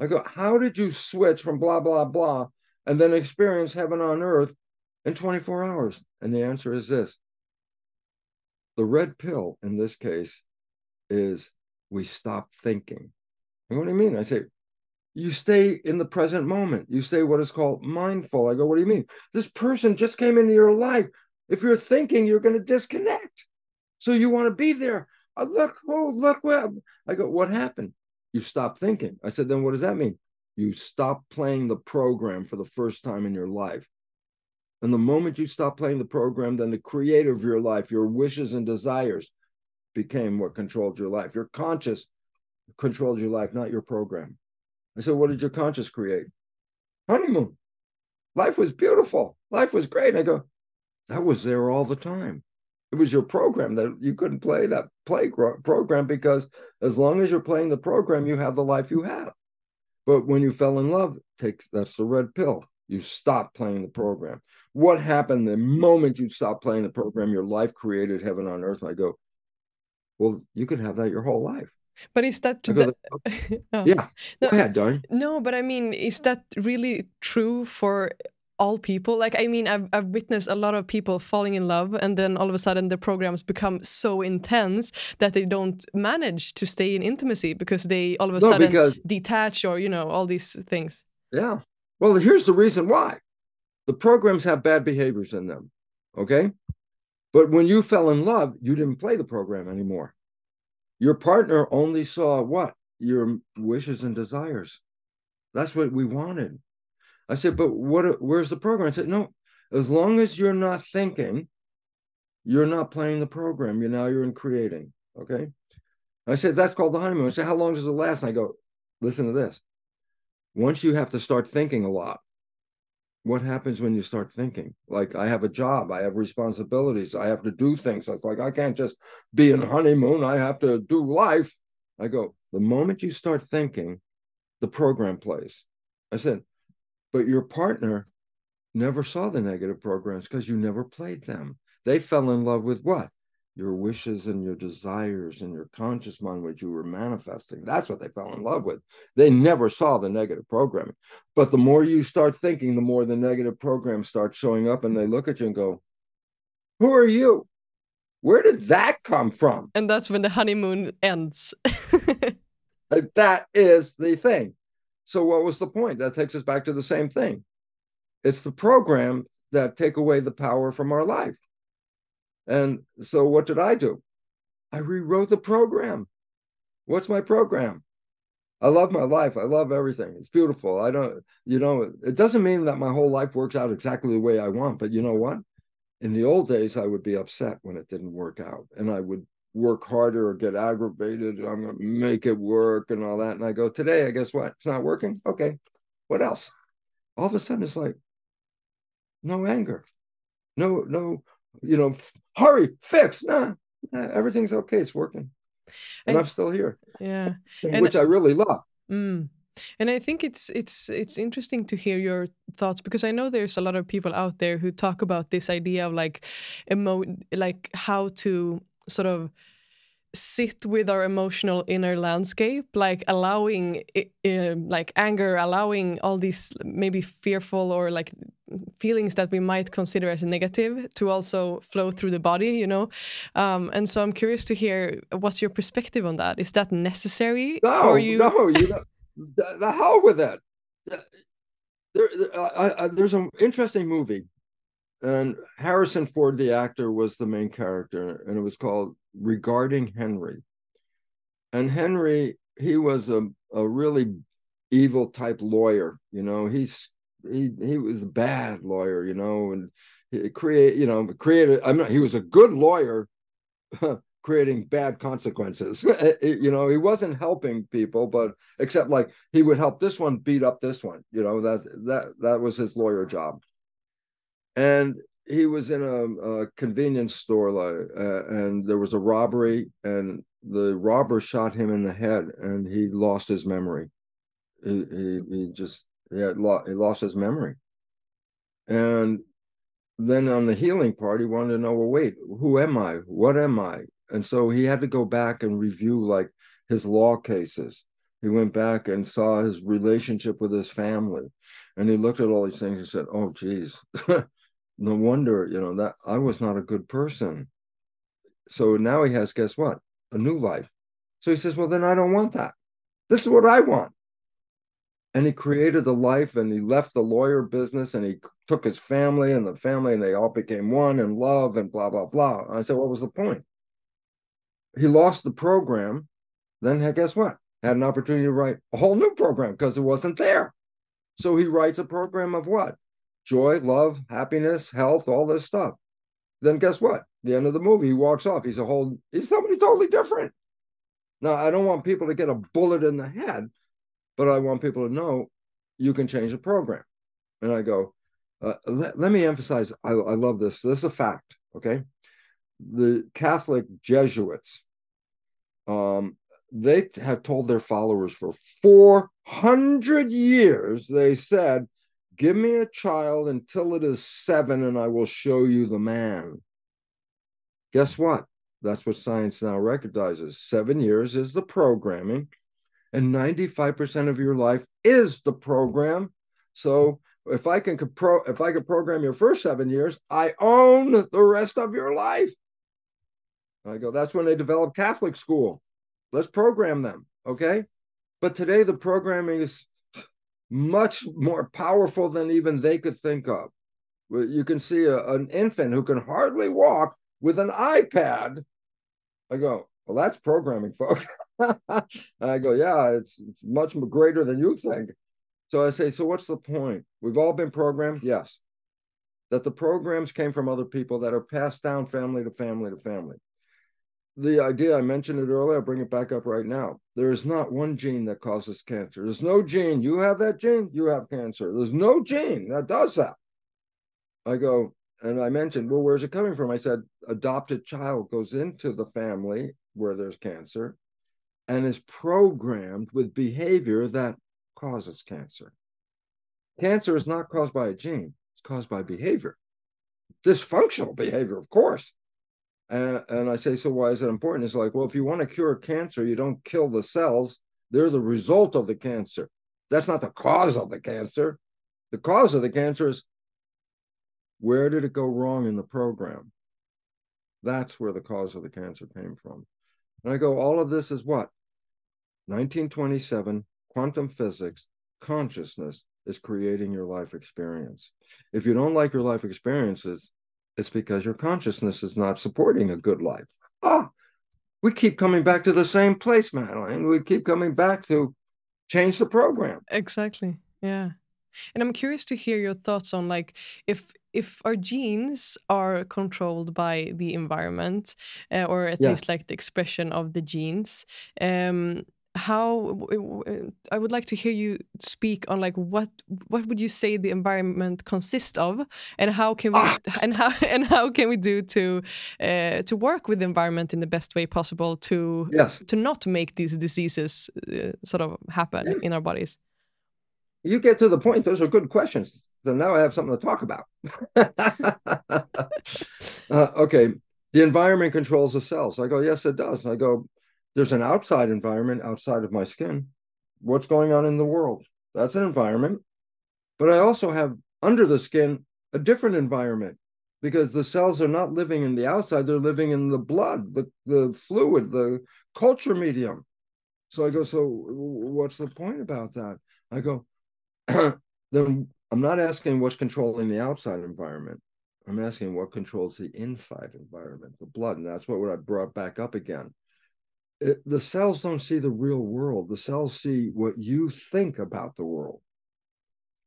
I go, how did you switch from blah, blah, blah, and then experience heaven on earth in 24 hours? And the answer is this the red pill in this case is we stop thinking. And what do you mean? I say, you stay in the present moment. You stay what is called mindful. I go, what do you mean? This person just came into your life. If you're thinking, you're going to disconnect. So you want to be there. Oh, look, oh, look where I go, what happened? You stop thinking. I said, then what does that mean? You stop playing the program for the first time in your life. And the moment you stop playing the program, then the creator of your life, your wishes and desires, became what controlled your life. Your conscious controlled your life, not your program. I said, What did your conscious create? Honeymoon. Life was beautiful. Life was great. And I go, That was there all the time. It was your program that you couldn't play that play program because as long as you're playing the program, you have the life you have. But when you fell in love, take that's the red pill. You stop playing the program. What happened the moment you stopped playing the program? Your life created heaven on earth. I go, well, you could have that your whole life. But is that the, oh. yeah? No, Go ahead, darling. No, but I mean, is that really true for all people? Like, I mean, I've I've witnessed a lot of people falling in love, and then all of a sudden the programs become so intense that they don't manage to stay in intimacy because they all of a no, sudden because, detach or you know all these things. Yeah. Well, here's the reason why. The programs have bad behaviors in them. Okay. But when you fell in love, you didn't play the program anymore. Your partner only saw what? Your wishes and desires. That's what we wanted. I said, but what where's the program? I said, no, as long as you're not thinking, you're not playing the program. You now you're in creating. Okay. I said, that's called the honeymoon. I said, how long does it last? And I go, listen to this. Once you have to start thinking a lot, what happens when you start thinking like i have a job i have responsibilities i have to do things it's like i can't just be in honeymoon i have to do life i go the moment you start thinking the program plays i said but your partner never saw the negative programs because you never played them they fell in love with what your wishes and your desires and your conscious mind, which you were manifesting. That's what they fell in love with. They never saw the negative programming. But the more you start thinking, the more the negative programs start showing up, and they look at you and go, Who are you? Where did that come from? And that's when the honeymoon ends. that is the thing. So, what was the point? That takes us back to the same thing. It's the program that take away the power from our life. And so what did I do? I rewrote the program. What's my program? I love my life. I love everything. It's beautiful. I don't, you know, it doesn't mean that my whole life works out exactly the way I want, but you know what? In the old days, I would be upset when it didn't work out and I would work harder or get aggravated. I'm going to make it work and all that. And I go, today, I guess what? It's not working. Okay. What else? All of a sudden, it's like, no anger, no, no, you know, hurry, fix. Nah, nah everything's okay. It's working and, and I'm still here. Yeah, which I really love. Mm. And I think it's it's it's interesting to hear your thoughts because I know there's a lot of people out there who talk about this idea of like emo like how to sort of sit with our emotional inner landscape like allowing uh, like anger allowing all these maybe fearful or like feelings that we might consider as negative to also flow through the body you know? Um, and so i'm curious to hear what's your perspective on that? Is that necessary no you... no you know, the, the hell with that there, I, I, there's an interesting movie and harrison ford the actor was the main character and it was called regarding henry and henry he was a, a really evil type lawyer you know he's he he was a bad lawyer, you know, and he create you know created. I'm not. He was a good lawyer, creating bad consequences. you know, he wasn't helping people, but except like he would help this one beat up this one. You know that that that was his lawyer job, and he was in a, a convenience store like, uh, and there was a robbery and the robber shot him in the head and he lost his memory he, he, he just he had lo- he lost his memory. And then on the healing part, he wanted to know, well, wait, who am I? What am I? And so he had to go back and review like his law cases. He went back and saw his relationship with his family. And he looked at all these things and said, Oh, geez, no wonder, you know, that I was not a good person. So now he has, guess what? A new life. So he says, Well, then I don't want that. This is what I want and he created a life and he left the lawyer business and he took his family and the family and they all became one and love and blah blah blah and i said what was the point he lost the program then guess what had an opportunity to write a whole new program because it wasn't there so he writes a program of what joy love happiness health all this stuff then guess what the end of the movie he walks off he's a whole he's somebody totally different now i don't want people to get a bullet in the head but I want people to know you can change the program. And I go, uh, let, let, me emphasize, I, I love this. This is a fact, okay? The Catholic Jesuits, um, they have told their followers for 400 years, they said, Give me a child until it is seven, and I will show you the man. Guess what? That's what science now recognizes. Seven years is the programming and 95% of your life is the program. So if I can pro if I can program your first seven years, I own the rest of your life. I go, that's when they develop Catholic school. Let's program them. Okay. But today the programming is much more powerful than even they could think of. You can see a, an infant who can hardly walk with an iPad. I go, well, that's programming, folks. I go, yeah, it's, it's much greater than you think. So I say, so what's the point? We've all been programmed, yes. That the programs came from other people that are passed down family to family to family. The idea I mentioned it earlier, I'll bring it back up right now. There is not one gene that causes cancer. There's no gene. You have that gene, you have cancer. There's no gene that does that. I go, and I mentioned, well, where's it coming from? I said, adopted child goes into the family where there's cancer and is programmed with behavior that causes cancer. Cancer is not caused by a gene, it's caused by behavior, dysfunctional behavior, of course. And, and I say, so why is it important? It's like, well, if you want to cure cancer, you don't kill the cells, they're the result of the cancer. That's not the cause of the cancer. The cause of the cancer is where did it go wrong in the program? That's where the cause of the cancer came from. And I go, all of this is what? 1927, quantum physics, consciousness is creating your life experience. If you don't like your life experiences, it's because your consciousness is not supporting a good life. Ah, we keep coming back to the same place, Madeline. We keep coming back to change the program. Exactly. Yeah. And I'm curious to hear your thoughts on like if if our genes are controlled by the environment uh, or at Yeah. least like the expression of the genes um how i would like to hear you speak on like what what would you say the environment consists of and how can we Ah, and how and how can we do to uh, to work with the environment in the best way possible to yes. to not make these diseases uh, sort of happen Yeah. in our bodies You get to the point. Those are good questions. So now I have something to talk about. uh, okay. The environment controls the cells. I go, yes, it does. I go, there's an outside environment outside of my skin. What's going on in the world? That's an environment. But I also have under the skin a different environment because the cells are not living in the outside, they're living in the blood, the, the fluid, the culture medium. So I go, so what's the point about that? I go, then I'm not asking what's controlling the outside environment. I'm asking what controls the inside environment, the blood. And that's what I brought back up again. It, the cells don't see the real world. The cells see what you think about the world.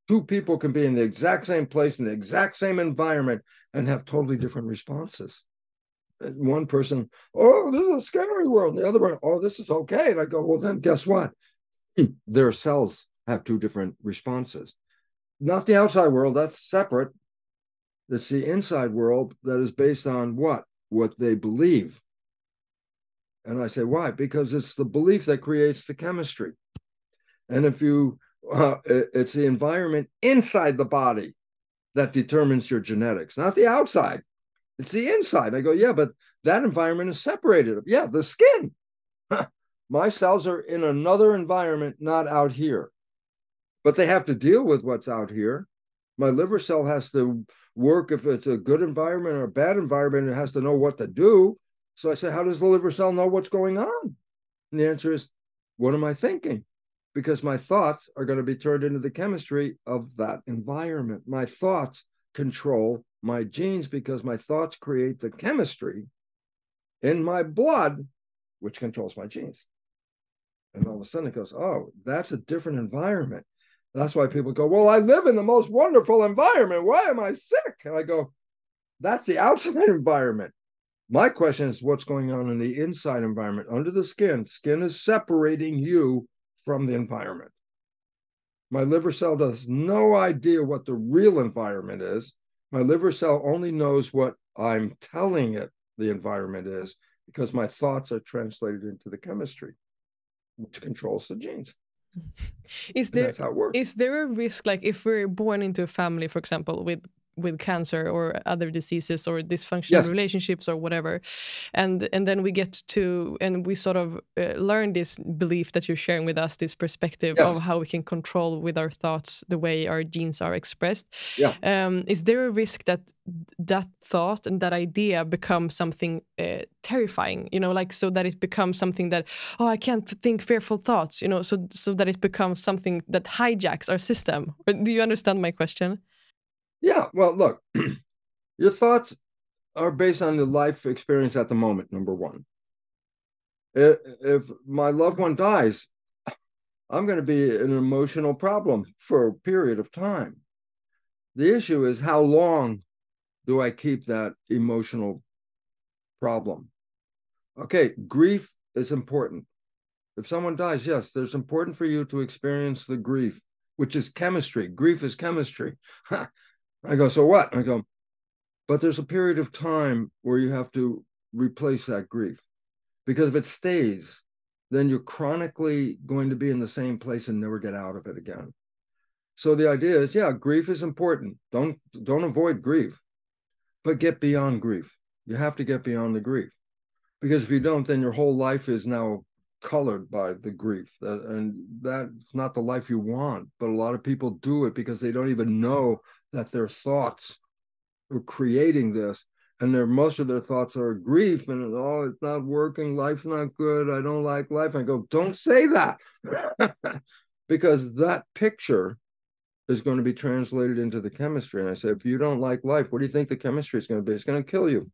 Two people can be in the exact same place in the exact same environment and have totally different responses. Eh, one person, oh, this is a scary world. The other one, oh, this is okay. And I go, well, then guess what? Hmm, their cells have two different responses. Not the outside world, that's separate. It's the inside world that is based on what? What they believe. And I say, why? Because it's the belief that creates the chemistry. And if you, uh, it's the environment inside the body that determines your genetics, not the outside. It's the inside. I go, yeah, but that environment is separated. Yeah, the skin. My cells are in another environment, not out here. But they have to deal with what's out here. My liver cell has to work if it's a good environment or a bad environment, it has to know what to do. So I say, how does the liver cell know what's going on? And the answer is, what am I thinking? Because my thoughts are going to be turned into the chemistry of that environment. My thoughts control my genes because my thoughts create the chemistry in my blood, which controls my genes. And all of a sudden it goes, oh, that's a different environment. That's why people go, well, I live in the most wonderful environment. Why am I sick? And I go, that's the outside environment. My question is what's going on in the inside environment under the skin? Skin is separating you from the environment. My liver cell has no idea what the real environment is. My liver cell only knows what I'm telling it the environment is because my thoughts are translated into the chemistry, which controls the genes. is there that's how it works. is there a risk like if we're born into a family for example with with cancer or other diseases or dysfunctional Yes. relationships or whatever and and then we get to and we sort of uh, learn this belief that you're sharing with us this perspective Yes. of how we can control with our thoughts the way our genes are expressed Yeah. um, is there a risk that that thought and that idea becomes something uh, terrifying you know like so that it becomes something that oh i can't think fearful thoughts you know so so that it becomes something that hijacks our system do you understand my question Yeah, well, look, your thoughts are based on the life experience at the moment, number one. I- If my loved one dies, I'm going to be an emotional problem for a period of time. The issue is how long do I keep that emotional problem? Okay, grief is important. If someone dies, yes, there's important for you to experience the grief, which is chemistry. Grief is chemistry. I go, so what? I go, but there's a period of time where you have to replace that grief because if it stays, then you're chronically going to be in the same place and never get out of it again. So the idea is, yeah, grief is important. Don't don't avoid grief, but get beyond grief. You have to get beyond the grief because if you don't, then your whole life is now colored by the grief, That- and that's not the life you want. But a lot of people do it because they don't even know that their thoughts are creating this and their most of their thoughts are grief and oh it's not working life's not good i don't like life. I go don't say that. Because that picture is going to be translated into the chemistry and i say if you don't like life what do you think the chemistry is going to be? It's going to kill you.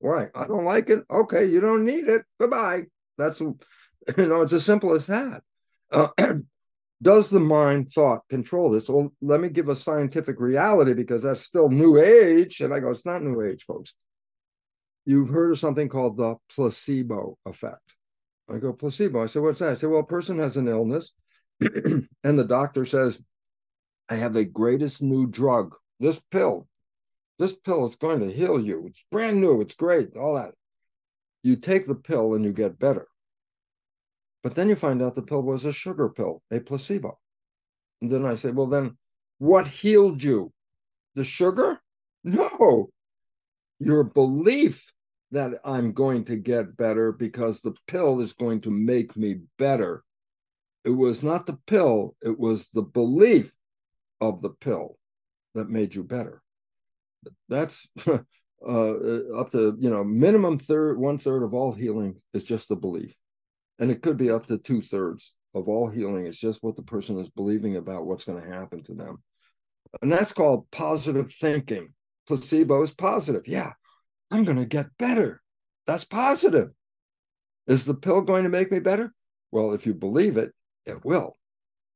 Why? I don't like it? Okay you don't need it. Goodbye. That's you know it's as simple as that uh, Does the mind thought control this? Well, let me give a scientific reality because that's still new age. And I go, it's not new age, folks. You've heard of something called the placebo effect. I go, placebo. I said, what's that? I said, well, a person has an illness and the doctor says, I have the greatest new drug, this pill. This pill is going to heal you. It's brand new. It's great. All that. You take the pill and you get better. But then you find out the pill was a sugar pill, a placebo. And then I say, well, then what healed you? The sugar? No, your belief that I'm going to get better because the pill is going to make me better. It was not the pill, it was the belief of the pill that made you better. That's uh, up to, you know, minimum third, one third of all healing is just the belief. And it could be up to two thirds of all healing. It's just what the person is believing about what's going to happen to them. And that's called positive thinking. Placebo is positive. Yeah, I'm going to get better. That's positive. Is the pill going to make me better? Well, if you believe it, it will.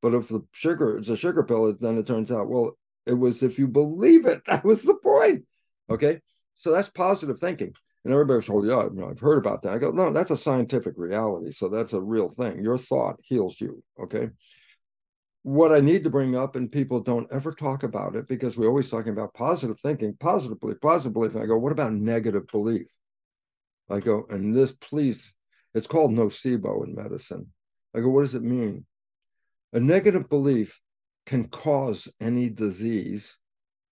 But if the sugar is a sugar pill, then it turns out, well, it was if you believe it. That was the point. Okay. So that's positive thinking. And everybody's told, yeah, I've heard about that. I go, no, that's a scientific reality. So that's a real thing. Your thought heals you. Okay. What I need to bring up, and people don't ever talk about it because we're always talking about positive thinking, positive belief, positive belief. And I go, what about negative belief? I go, and this, please, it's called nocebo in medicine. I go, what does it mean? A negative belief can cause any disease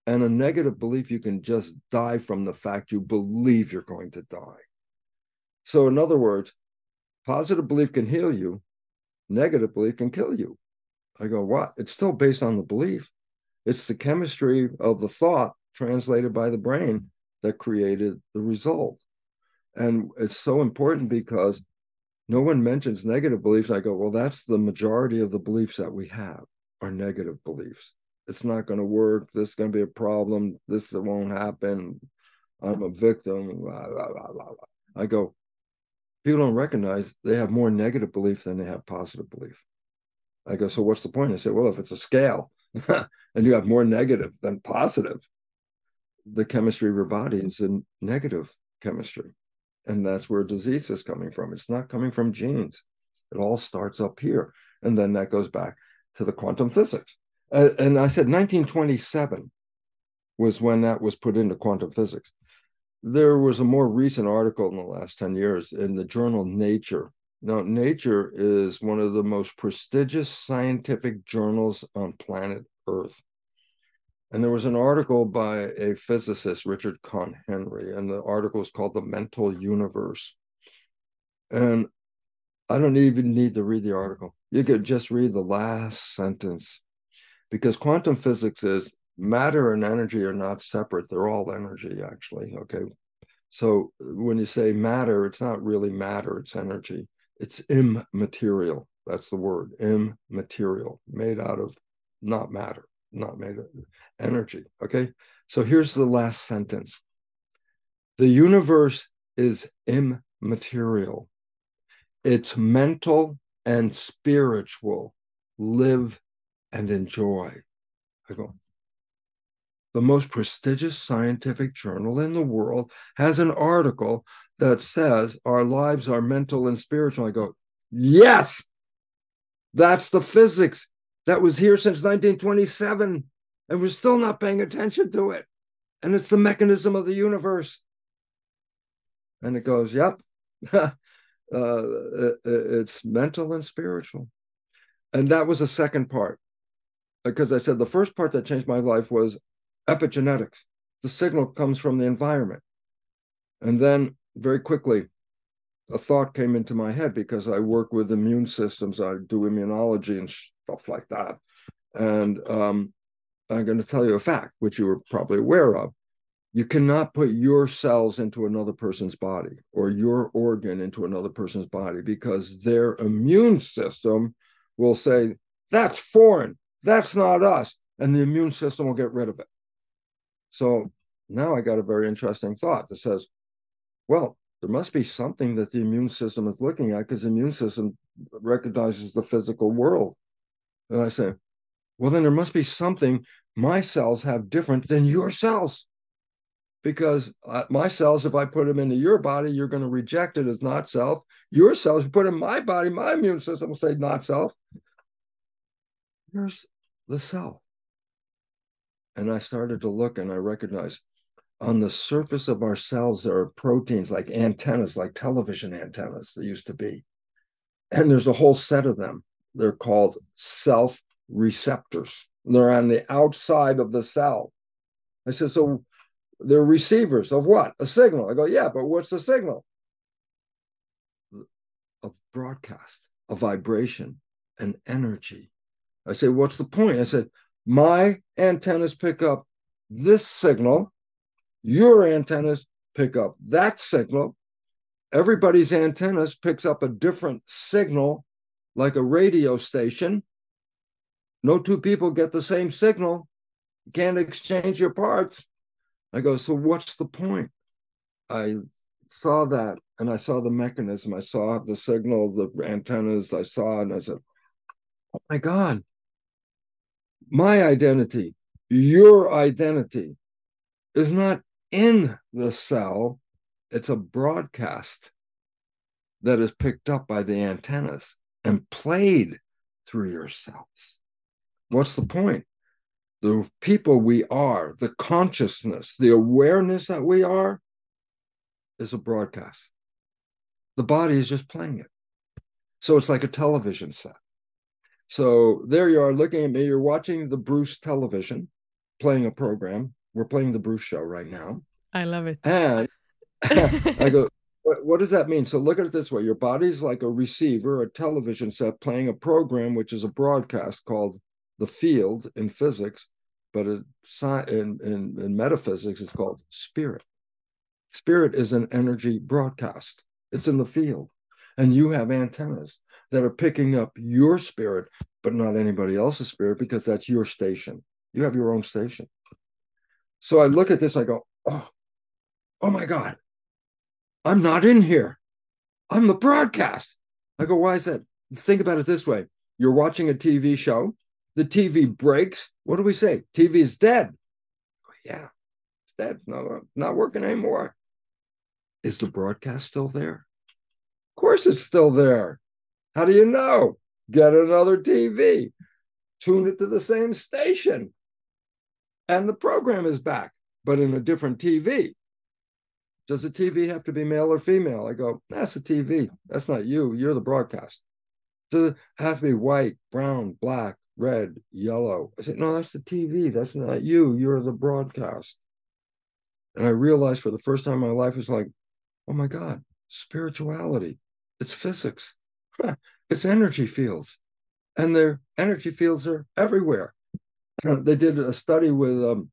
and a negative belief, you can just die from the fact you believe you're going to die. So, in other words, positive belief can heal you, negative belief can kill you. I go, what? It's still based on the belief. It's the chemistry of the thought translated by the brain that created the result. And it's so important because no one mentions negative beliefs. I go, well, that's the majority of the beliefs that we have are negative beliefs it's not going to work. This is going to be a problem. This won't happen. I'm a victim. Blah, blah, blah, I go, people don't recognize they have more negative belief than they have positive belief. I go, so what's the point? I say, well, if it's a scale and you have more negative than positive, the chemistry of your body is in negative chemistry. And that's where disease is coming from. It's not coming from genes. It all starts up here. And then that goes back to the quantum physics. Uh, and I said 1927 was when that was put into quantum physics. There was a more recent article in the last 10 years in the journal Nature. Now, Nature is one of the most prestigious scientific journals on planet Earth. And there was an article by a physicist, Richard Conn Henry, and the article is called The Mental Universe. And I don't even need to read the article. You could just read the last sentence because quantum physics is matter and energy are not separate they're all energy actually okay? So when you say matter it's not really matter it's energy. It's immaterial that's the word immaterial made out of not matter not made of energy okay? So here's the last sentence. The universe is immaterial. It's mental and spiritual live and enjoy. I go, the most prestigious scientific journal in the world has an article that says our lives are mental and spiritual. I go, yes, that's the physics that was here since 1927, and we're still not paying attention to it. And it's the mechanism of the universe. And it goes, yep, uh, it's mental and spiritual. And that was the second part because I said the first part that changed my life was epigenetics. The signal comes from the environment. And then very quickly, a thought came into my head because I work with immune systems, I do immunology and stuff like that. And um, I'm going to tell you a fact, which you were probably aware of. You cannot put your cells into another person's body or your organ into another person's body because their immune system will say, that's foreign. That's not us. And the immune system will get rid of it. So now I got a very interesting thought that says, well, there must be something that the immune system is looking at because the immune system recognizes the physical world. And I say, well, then there must be something my cells have different than your cells. Because uh, my cells, if I put them into your body, you're going to reject it as not self. Your cells, you put in my body, my immune system will say not self. Here's the self. And I started to look and I recognized on the surface of our cells, there are proteins like antennas, like television antennas, there used to be. And there's a whole set of them. They're called self receptors. They're on the outside of the cell. I said, so they're receivers of what? A signal. I go, yeah, but what's the signal? A broadcast, a vibration, an energy. I said, what's the point? I said, my antennas pick up this signal, your antennas pick up that signal. Everybody's antennas picks up a different signal, like a radio station. No two people get the same signal. You can't exchange your parts. I go, so what's the point? I saw that and I saw the mechanism. I saw the signal, the antennas. I saw it and I said, oh my God, my identity, your identity is not in the cell, it's a broadcast that is picked up by the antennas and played through your cells. What's the point? The people we are, the consciousness, the awareness that we are, is a broadcast. The body is just playing it. So it's like a television set. So there you are looking at me. You're watching the Bruce television, playing a program. We're playing the Bruce show right now. I love it. And I go, what, what, does that mean? So look at it this way your body's like a receiver, a television set playing a program, which is a broadcast called the field in physics, but in, in, in metaphysics, it's called spirit. Spirit is an energy broadcast, it's in the field. And you have antennas that are picking up your spirit, but not anybody else's spirit because that's your station. You have your own station. So I look at this, I go, oh, oh my God, I'm not in here. I'm the broadcast. I go, why is that? Think about it this way you're watching a TV show, the TV breaks. What do we say? TV is dead. Yeah, it's dead. No, not working anymore. Is the broadcast still there? Of course, it's still there. How do you know? Get another TV, tune it to the same station, and the program is back, but in a different TV. Does the TV have to be male or female? I go, that's the TV. That's not you. You're the broadcast. Does it have to be white, brown, black, red, yellow? I said, no, that's the TV. That's not you. You're the broadcast. And I realized for the first time in my life, it's like, oh my God, spirituality. It's physics. it's energy fields, and their energy fields are everywhere. they did a study with um,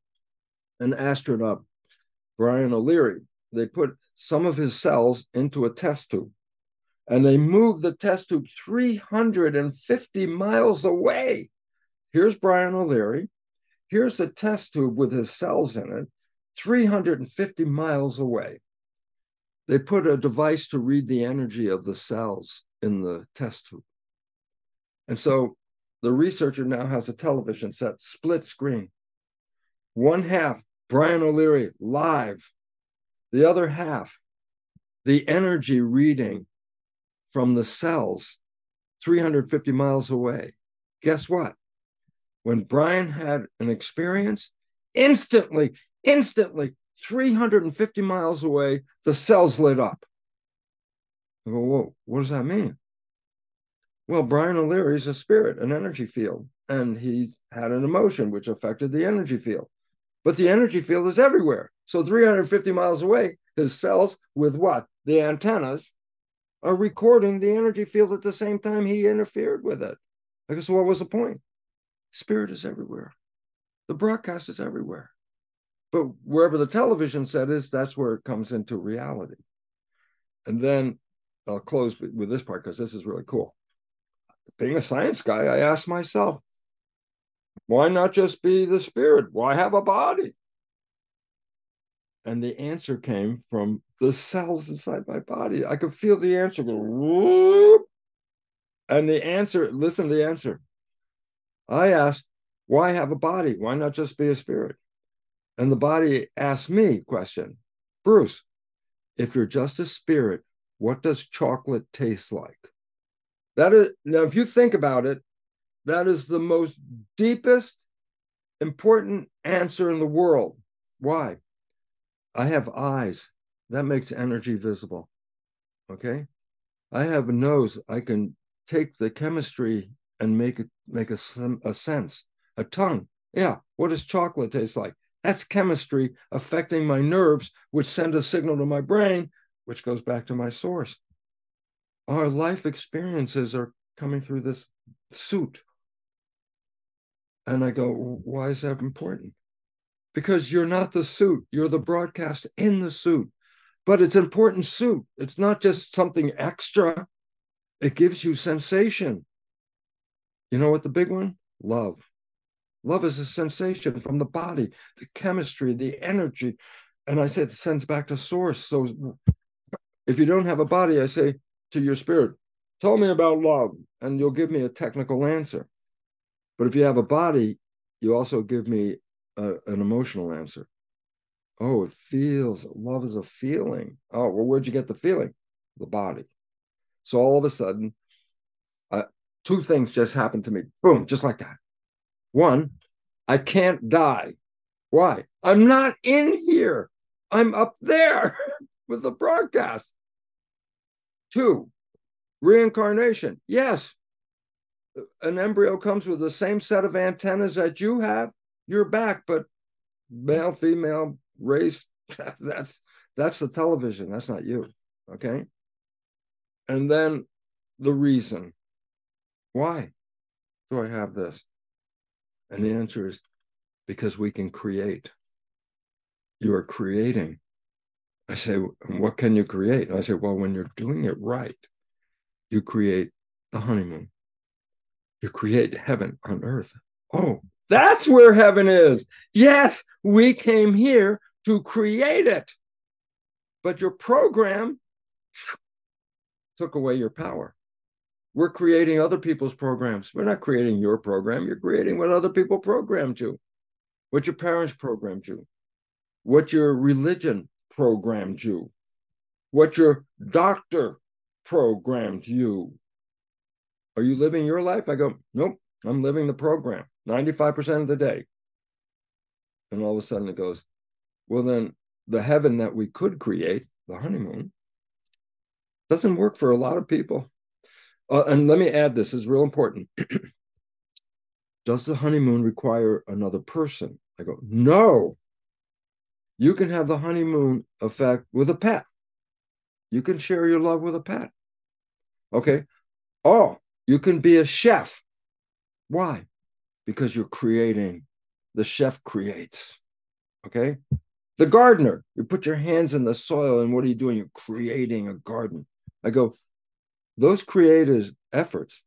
an astronaut, Brian O'Leary. They put some of his cells into a test tube, and they moved the test tube 350 miles away. Here's Brian O'Leary. Here's the test tube with his cells in it, 350 miles away. They put a device to read the energy of the cells in the test tube. And so the researcher now has a television set, split screen. One half, Brian O'Leary live. The other half, the energy reading from the cells 350 miles away. Guess what? When Brian had an experience, instantly, instantly, 350 miles away, the cells lit up. I go, whoa, what does that mean? Well, Brian O'Leary is a spirit, an energy field, and he had an emotion which affected the energy field. But the energy field is everywhere. So 350 miles away, his cells with what? The antennas are recording the energy field at the same time he interfered with it. I guess what was the point? Spirit is everywhere. The broadcast is everywhere. But wherever the television set is, that's where it comes into reality. And then I'll close with this part because this is really cool. Being a science guy, I asked myself, why not just be the spirit? Why have a body? And the answer came from the cells inside my body. I could feel the answer go whoop. And the answer, listen to the answer. I asked, why have a body? Why not just be a spirit? And the body asked me question, Bruce, if you're just a spirit, what does chocolate taste like? That is now, if you think about it, that is the most deepest, important answer in the world. Why? I have eyes. That makes energy visible. Okay. I have a nose. I can take the chemistry and make it make a, a sense. A tongue. Yeah. What does chocolate taste like? That's chemistry affecting my nerves, which send a signal to my brain, which goes back to my source. Our life experiences are coming through this suit. And I go, why is that important? Because you're not the suit, you're the broadcast in the suit. But it's important suit. It's not just something extra. It gives you sensation. You know what the big one? Love. Love is a sensation from the body, the chemistry, the energy. And I said, it sends back to source. So if you don't have a body, I say to your spirit, tell me about love, and you'll give me a technical answer. But if you have a body, you also give me a, an emotional answer. Oh, it feels, love is a feeling. Oh, well, where'd you get the feeling? The body. So all of a sudden, uh, two things just happened to me. Boom, just like that. One, I can't die. Why? I'm not in here. I'm up there with the broadcast. Two, reincarnation. Yes, an embryo comes with the same set of antennas that you have. You're back, but male, female, race, that's that's the television. That's not you. Okay. And then the reason. Why do I have this? And the answer is because we can create. You are creating. I say, what can you create? And I say, well, when you're doing it right, you create the honeymoon. You create heaven on earth. Oh, that's where heaven is. Yes, we came here to create it. But your program took away your power. We're creating other people's programs. We're not creating your program. You're creating what other people programmed you, what your parents programmed you, what your religion programmed you, what your doctor programmed you. Are you living your life? I go, nope, I'm living the program 95% of the day. And all of a sudden it goes, well, then the heaven that we could create, the honeymoon, doesn't work for a lot of people. Uh, and let me add this, this is real important. Does the honeymoon require another person? I go, no. You can have the honeymoon effect with a pet. You can share your love with a pet. Okay. Oh, you can be a chef. Why? Because you're creating, the chef creates. Okay. The gardener, you put your hands in the soil, and what are you doing? You're creating a garden. I go, those creators' efforts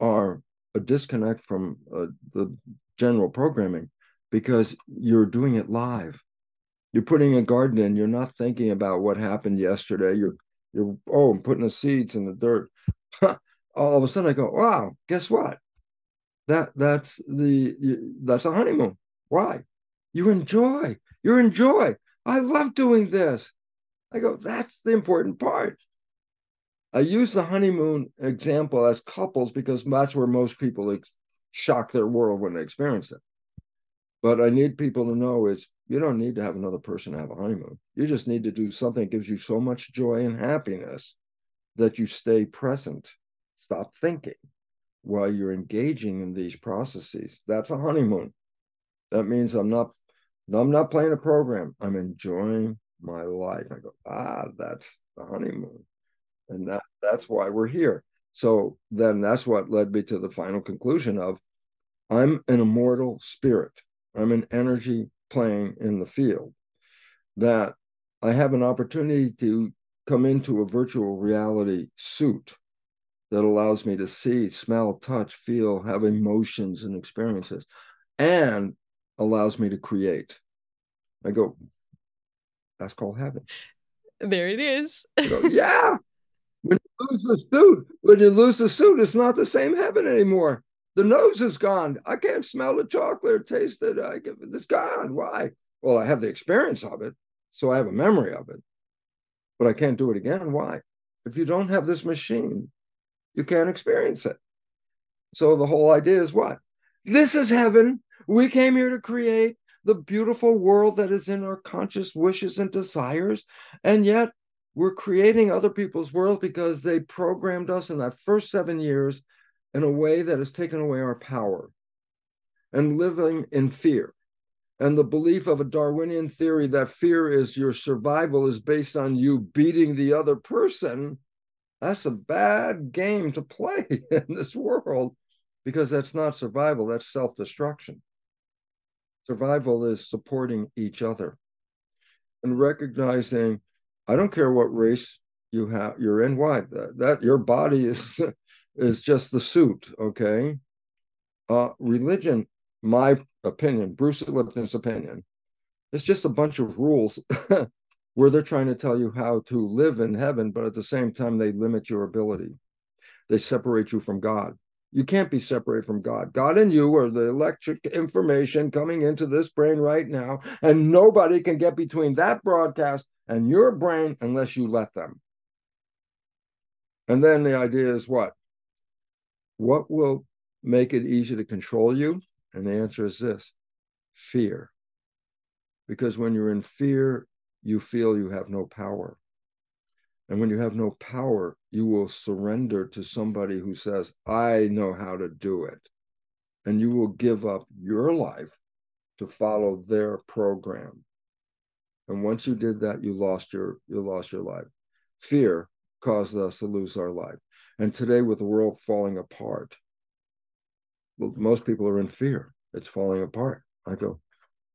are a disconnect from uh, the general programming because you're doing it live. You're putting a garden in. You're not thinking about what happened yesterday. You're you're oh, I'm putting the seeds in the dirt. All of a sudden, I go, wow. Guess what? That that's the that's a honeymoon. Why? You enjoy. You enjoy. I love doing this. I go. That's the important part. I use the honeymoon example as couples because that's where most people ex- shock their world when they experience it. But I need people to know is you don't need to have another person have a honeymoon. You just need to do something that gives you so much joy and happiness that you stay present, stop thinking while you're engaging in these processes. That's a honeymoon. That means I'm not I'm not playing a program. I'm enjoying my life. I go, ah, that's the honeymoon and that, that's why we're here so then that's what led me to the final conclusion of i'm an immortal spirit i'm an energy playing in the field that i have an opportunity to come into a virtual reality suit that allows me to see smell touch feel have emotions and experiences and allows me to create. I go that's called heaven there it is. Go, yeah. When you lose the suit, when you lose the suit, it's not the same heaven anymore. The nose is gone. I can't smell the chocolate or taste it. I get it's gone. Why? Well, I have the experience of it, so I have a memory of it, but I can't do it again. Why? If you don't have this machine, you can't experience it. So the whole idea is what? This is heaven. We came here to create the beautiful world that is in our conscious wishes and desires. And yet we're creating other people's world because they programmed us in that first seven years in a way that has taken away our power and living in fear. And the belief of a Darwinian theory that fear is your survival is based on you beating the other person. That's a bad game to play in this world because that's not survival, that's self destruction. Survival is supporting each other and recognizing I don't care what race you have you're in. Why that, that your body is is just the suit. Okay. Uh, religion, my opinion, Bruce Lipton's opinion, is just a bunch of rules where they're trying to tell you how to live in heaven, but at the same time they limit your ability. They separate you from God. You can't be separated from God. God and you are the electric information coming into this brain right now, and nobody can get between that broadcast and your brain unless you let them. And then the idea is what? What will make it easy to control you? And the answer is this fear. Because when you're in fear, you feel you have no power. And when you have no power, you will surrender to somebody who says, I know how to do it. And you will give up your life to follow their program. And once you did that, you lost your you lost your life. Fear caused us to lose our life. And today, with the world falling apart, most people are in fear. It's falling apart. I go,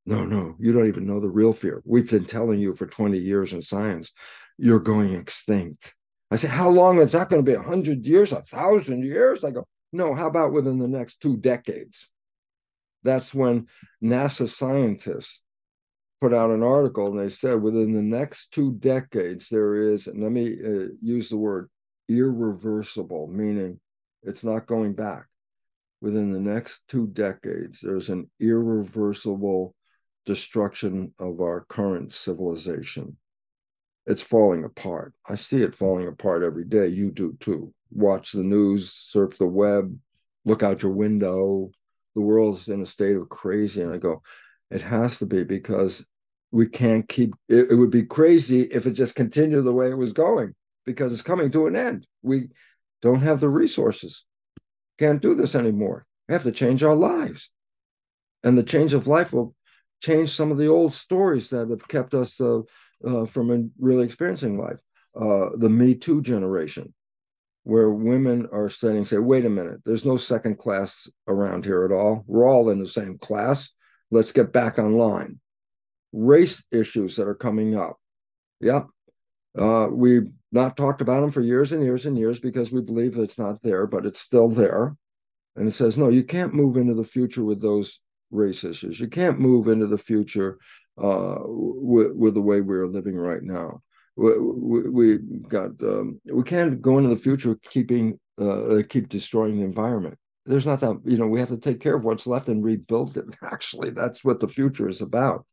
no, no, you don't even know the real fear. We've been telling you for 20 years in science, you're going extinct. I say, how long is that going to be? A hundred years, a thousand years? I go, no, how about within the next two decades? That's when NASA scientists put out an article and they said within the next two decades, there is, and let me uh, use the word irreversible, meaning it's not going back. Within the next two decades, there's an irreversible destruction of our current civilization. It's falling apart. I see it falling apart every day. You do too. Watch the news, surf the web, look out your window. The world's in a state of crazy. And I go, it has to be because we can't keep it, it, would be crazy if it just continued the way it was going because it's coming to an end. We don't have the resources. Can't do this anymore. We have to change our lives. And the change of life will change some of the old stories that have kept us uh, uh, from really experiencing life. Uh, the me too generation where women are studying say wait a minute there's no second class around here at all. We're all in the same class. Let's get back online. Race issues that are coming up. Yeah. Uh, we've not talked about them for years and years and years because we believe it's not there, but it's still there. And it says, no, you can't move into the future with those race issues. You can't move into the future uh, with, with the way we're living right now. We, we, we got um, we can't go into the future keeping uh, keep destroying the environment. There's not that you know we have to take care of what's left and rebuild it. Actually, that's what the future is about.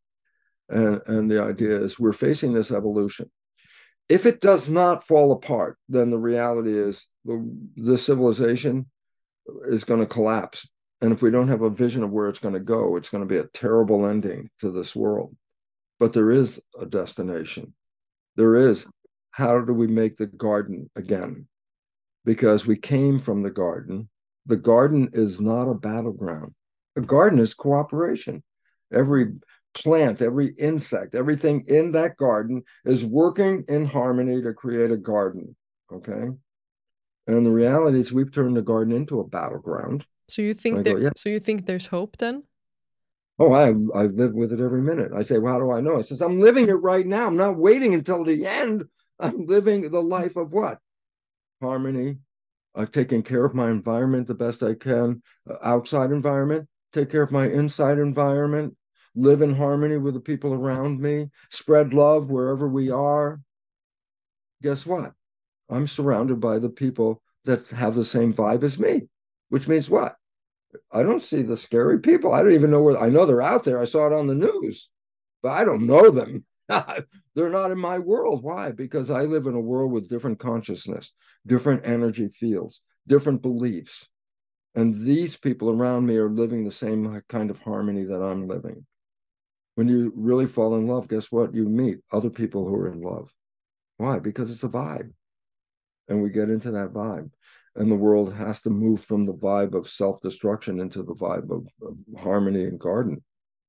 And, and the idea is we're facing this evolution. If it does not fall apart, then the reality is the, the civilization is going to collapse. And if we don't have a vision of where it's going to go, it's going to be a terrible ending to this world. But there is a destination. There is how do we make the garden again? Because we came from the garden. The garden is not a battleground. A garden is cooperation. Every plant, every insect, everything in that garden is working in harmony to create a garden. Okay. And the reality is we've turned the garden into a battleground. So you think there, go, yeah. so you think there's hope then? Oh, I I live with it every minute. I say, well, how do I know? I says, I'm living it right now. I'm not waiting until the end. I'm living the life of what? Harmony. I'm taking care of my environment the best I can, uh, outside environment, take care of my inside environment, live in harmony with the people around me, spread love wherever we are. Guess what? I'm surrounded by the people that have the same vibe as me, which means what? I don't see the scary people. I don't even know where I know they're out there. I saw it on the news, but I don't know them. they're not in my world. Why? Because I live in a world with different consciousness, different energy fields, different beliefs. And these people around me are living the same kind of harmony that I'm living. When you really fall in love, guess what? You meet other people who are in love. Why? Because it's a vibe. And we get into that vibe and the world has to move from the vibe of self-destruction into the vibe of, of, harmony and garden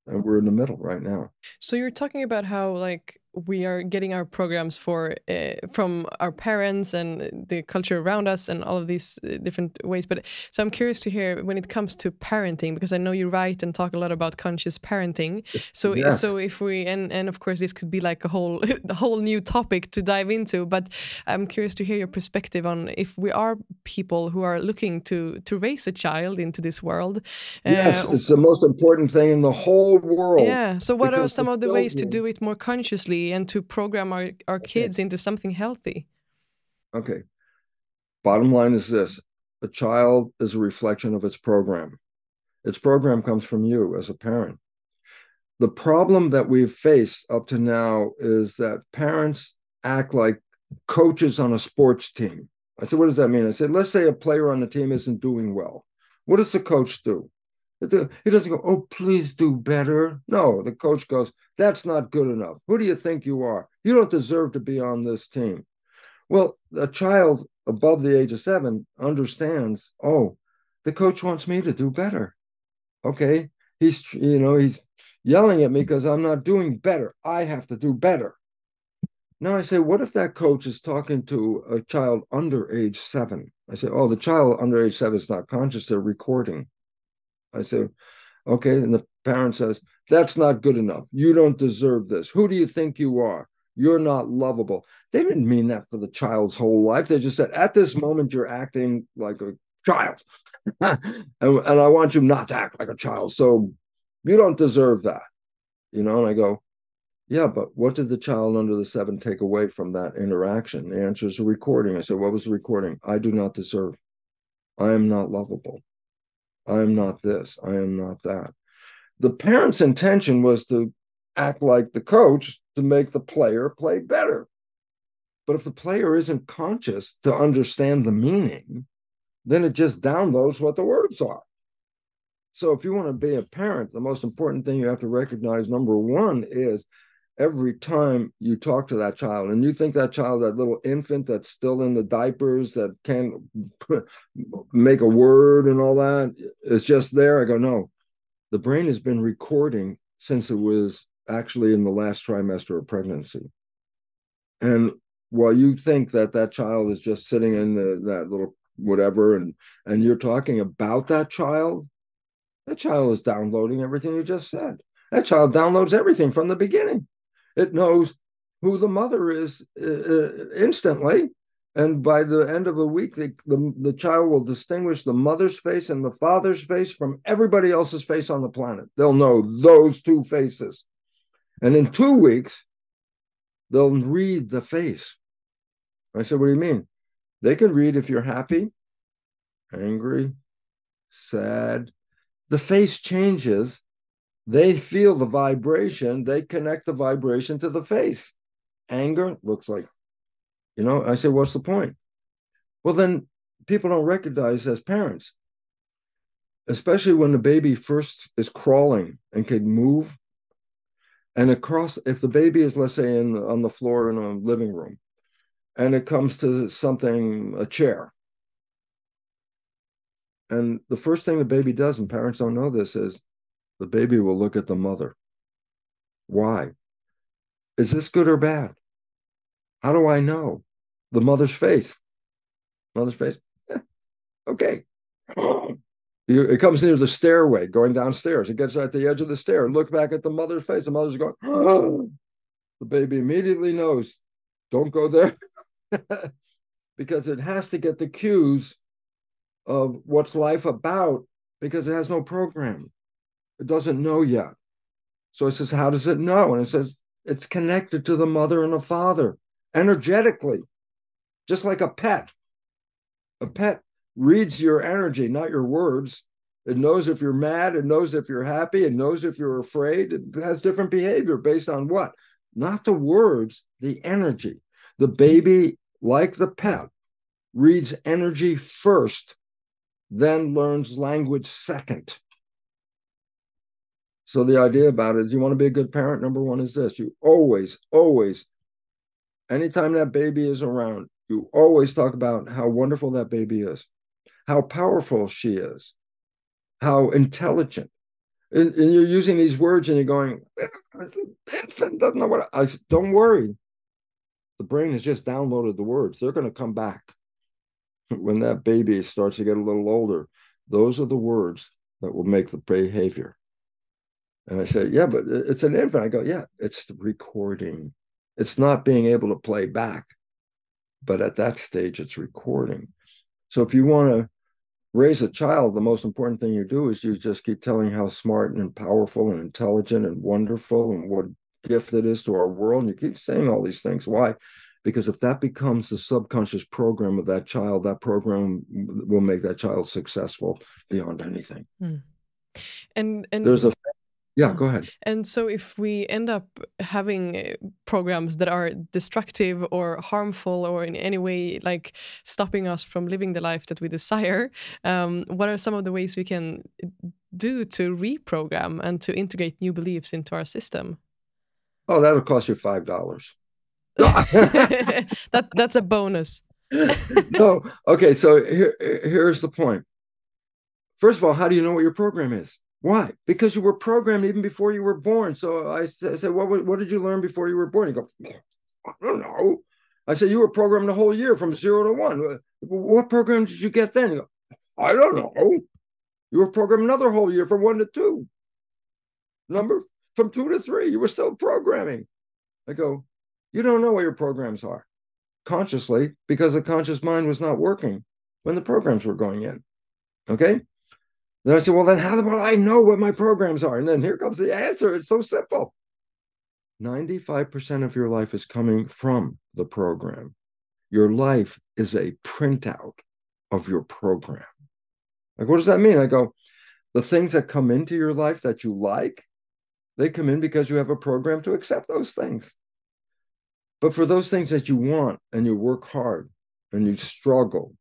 and we're in the middle right now so you're talking about how like we are getting our programs for uh, from our parents and the culture around us and all of these uh, different ways. But so i'm curious to hear when it comes to parenting because i know you write and talk a lot about conscious parenting. So yes. so if we and and of course this could be like a whole the whole new topic to dive into but i'm curious to hear your perspective on if we are people who are looking to to raise a child into this world uh, yes it's the most important thing in the whole world. Yeah so what are some of the ways to do it more consciously and to program our, our kids okay. into something healthy. Okay. Bottom line is this a child is a reflection of its program. Its program comes from you as a parent. The problem that we've faced up to now is that parents act like coaches on a sports team. I said, what does that mean? I said, let's say a player on the team isn't doing well. What does the coach do? Uh, he doesn't go, oh, please do better. No, the coach goes, that's not good enough. Who do you think you are? You don't deserve to be on this team. Well, a child above the age of seven understands, oh, the coach wants me to do better. Okay. He's, you know, he's yelling at me because I'm not doing better. I have to do better. Now I say, what if that coach is talking to a child under age seven? I say, oh, the child under age seven is not conscious, they're recording. I say, okay. And the parent says, that's not good enough. You don't deserve this. Who do you think you are? You're not lovable. They didn't mean that for the child's whole life. They just said, at this moment, you're acting like a child. and, and I want you not to act like a child. So you don't deserve that. You know, and I go, yeah, but what did the child under the seven take away from that interaction? The answer is a recording. I said, what was the recording? I do not deserve. I am not lovable. I am not this. I am not that. The parent's intention was to act like the coach to make the player play better. But if the player isn't conscious to understand the meaning, then it just downloads what the words are. So if you want to be a parent, the most important thing you have to recognize number one is every time you talk to that child and you think that child that little infant that's still in the diapers that can't make a word and all that is just there i go no. The brain has been recording since it was actually in the last trimester of pregnancy. And while you think that that child is just sitting in the, that little whatever and and you're talking about that child that child is downloading everything you just said. That child downloads everything from the beginning it knows who the mother is uh, uh, instantly. And by the end of a week, the, the, the child will distinguish the mother's face and the father's face from everybody else's face on the planet. They'll know those two faces. And in two weeks, they'll read the face. I said, What do you mean? They can read if you're happy, angry, sad. The face changes they feel the vibration, they connect the vibration to the face. Anger looks like, you know, I say, what's the point? Well, then people don't recognize as parents, especially when the baby first is crawling and can move. And across, if the baby is, let's say, in on the floor in a living room, and it comes to something, a chair, and the first thing the baby does, and parents don't know this, is the baby will look at the mother. Why? Is this good or bad? How do I know? The mother's face. Mother's face. Eh, okay. It comes near the stairway going downstairs. It gets at the edge of the stair. Look back at the mother's face. The mother's going, the baby immediately knows, don't go there. because it has to get the cues of what's life about because it has no program. It doesn't know yet. So it says, How does it know? And it says, It's connected to the mother and the father energetically, just like a pet. A pet reads your energy, not your words. It knows if you're mad, it knows if you're happy, it knows if you're afraid. It has different behavior based on what? Not the words, the energy. The baby, like the pet, reads energy first, then learns language second. So the idea about it is you want to be a good parent. Number one is this you always, always, anytime that baby is around, you always talk about how wonderful that baby is, how powerful she is, how intelligent. And, and you're using these words and you're going, infant doesn't know what I, I said, don't worry. The brain has just downloaded the words. They're going to come back when that baby starts to get a little older. Those are the words that will make the behavior. And I say, yeah, but it's an infant. I go, yeah, it's the recording. It's not being able to play back. But at that stage, it's recording. So if you want to raise a child, the most important thing you do is you just keep telling how smart and powerful and intelligent and wonderful and what gift it is to our world. And you keep saying all these things. Why? Because if that becomes the subconscious program of that child, that program will make that child successful beyond anything. Mm. And and there's a yeah, go ahead. And so, if we end up having uh, programs that are destructive or harmful or in any way like stopping us from living the life that we desire, um, what are some of the ways we can do to reprogram and to integrate new beliefs into our system? Oh, that'll cost you five dollars. that that's a bonus. no, okay. So here, here's the point. First of all, how do you know what your program is? Why? Because you were programmed even before you were born. So I said, what, what did you learn before you were born? You go, I don't know. I said, you were programmed the whole year from zero to one. What program did you get then? I don't know. You were programmed another whole year from one to two. Number from two to three, you were still programming. I go, you don't know what your programs are consciously because the conscious mind was not working when the programs were going in. Okay. Then I said, well, then how will I know what my programs are? And then here comes the answer. It's so simple. 95% of your life is coming from the program. Your life is a printout of your program. Like, what does that mean? I go, the things that come into your life that you like, they come in because you have a program to accept those things. But for those things that you want and you work hard and you struggle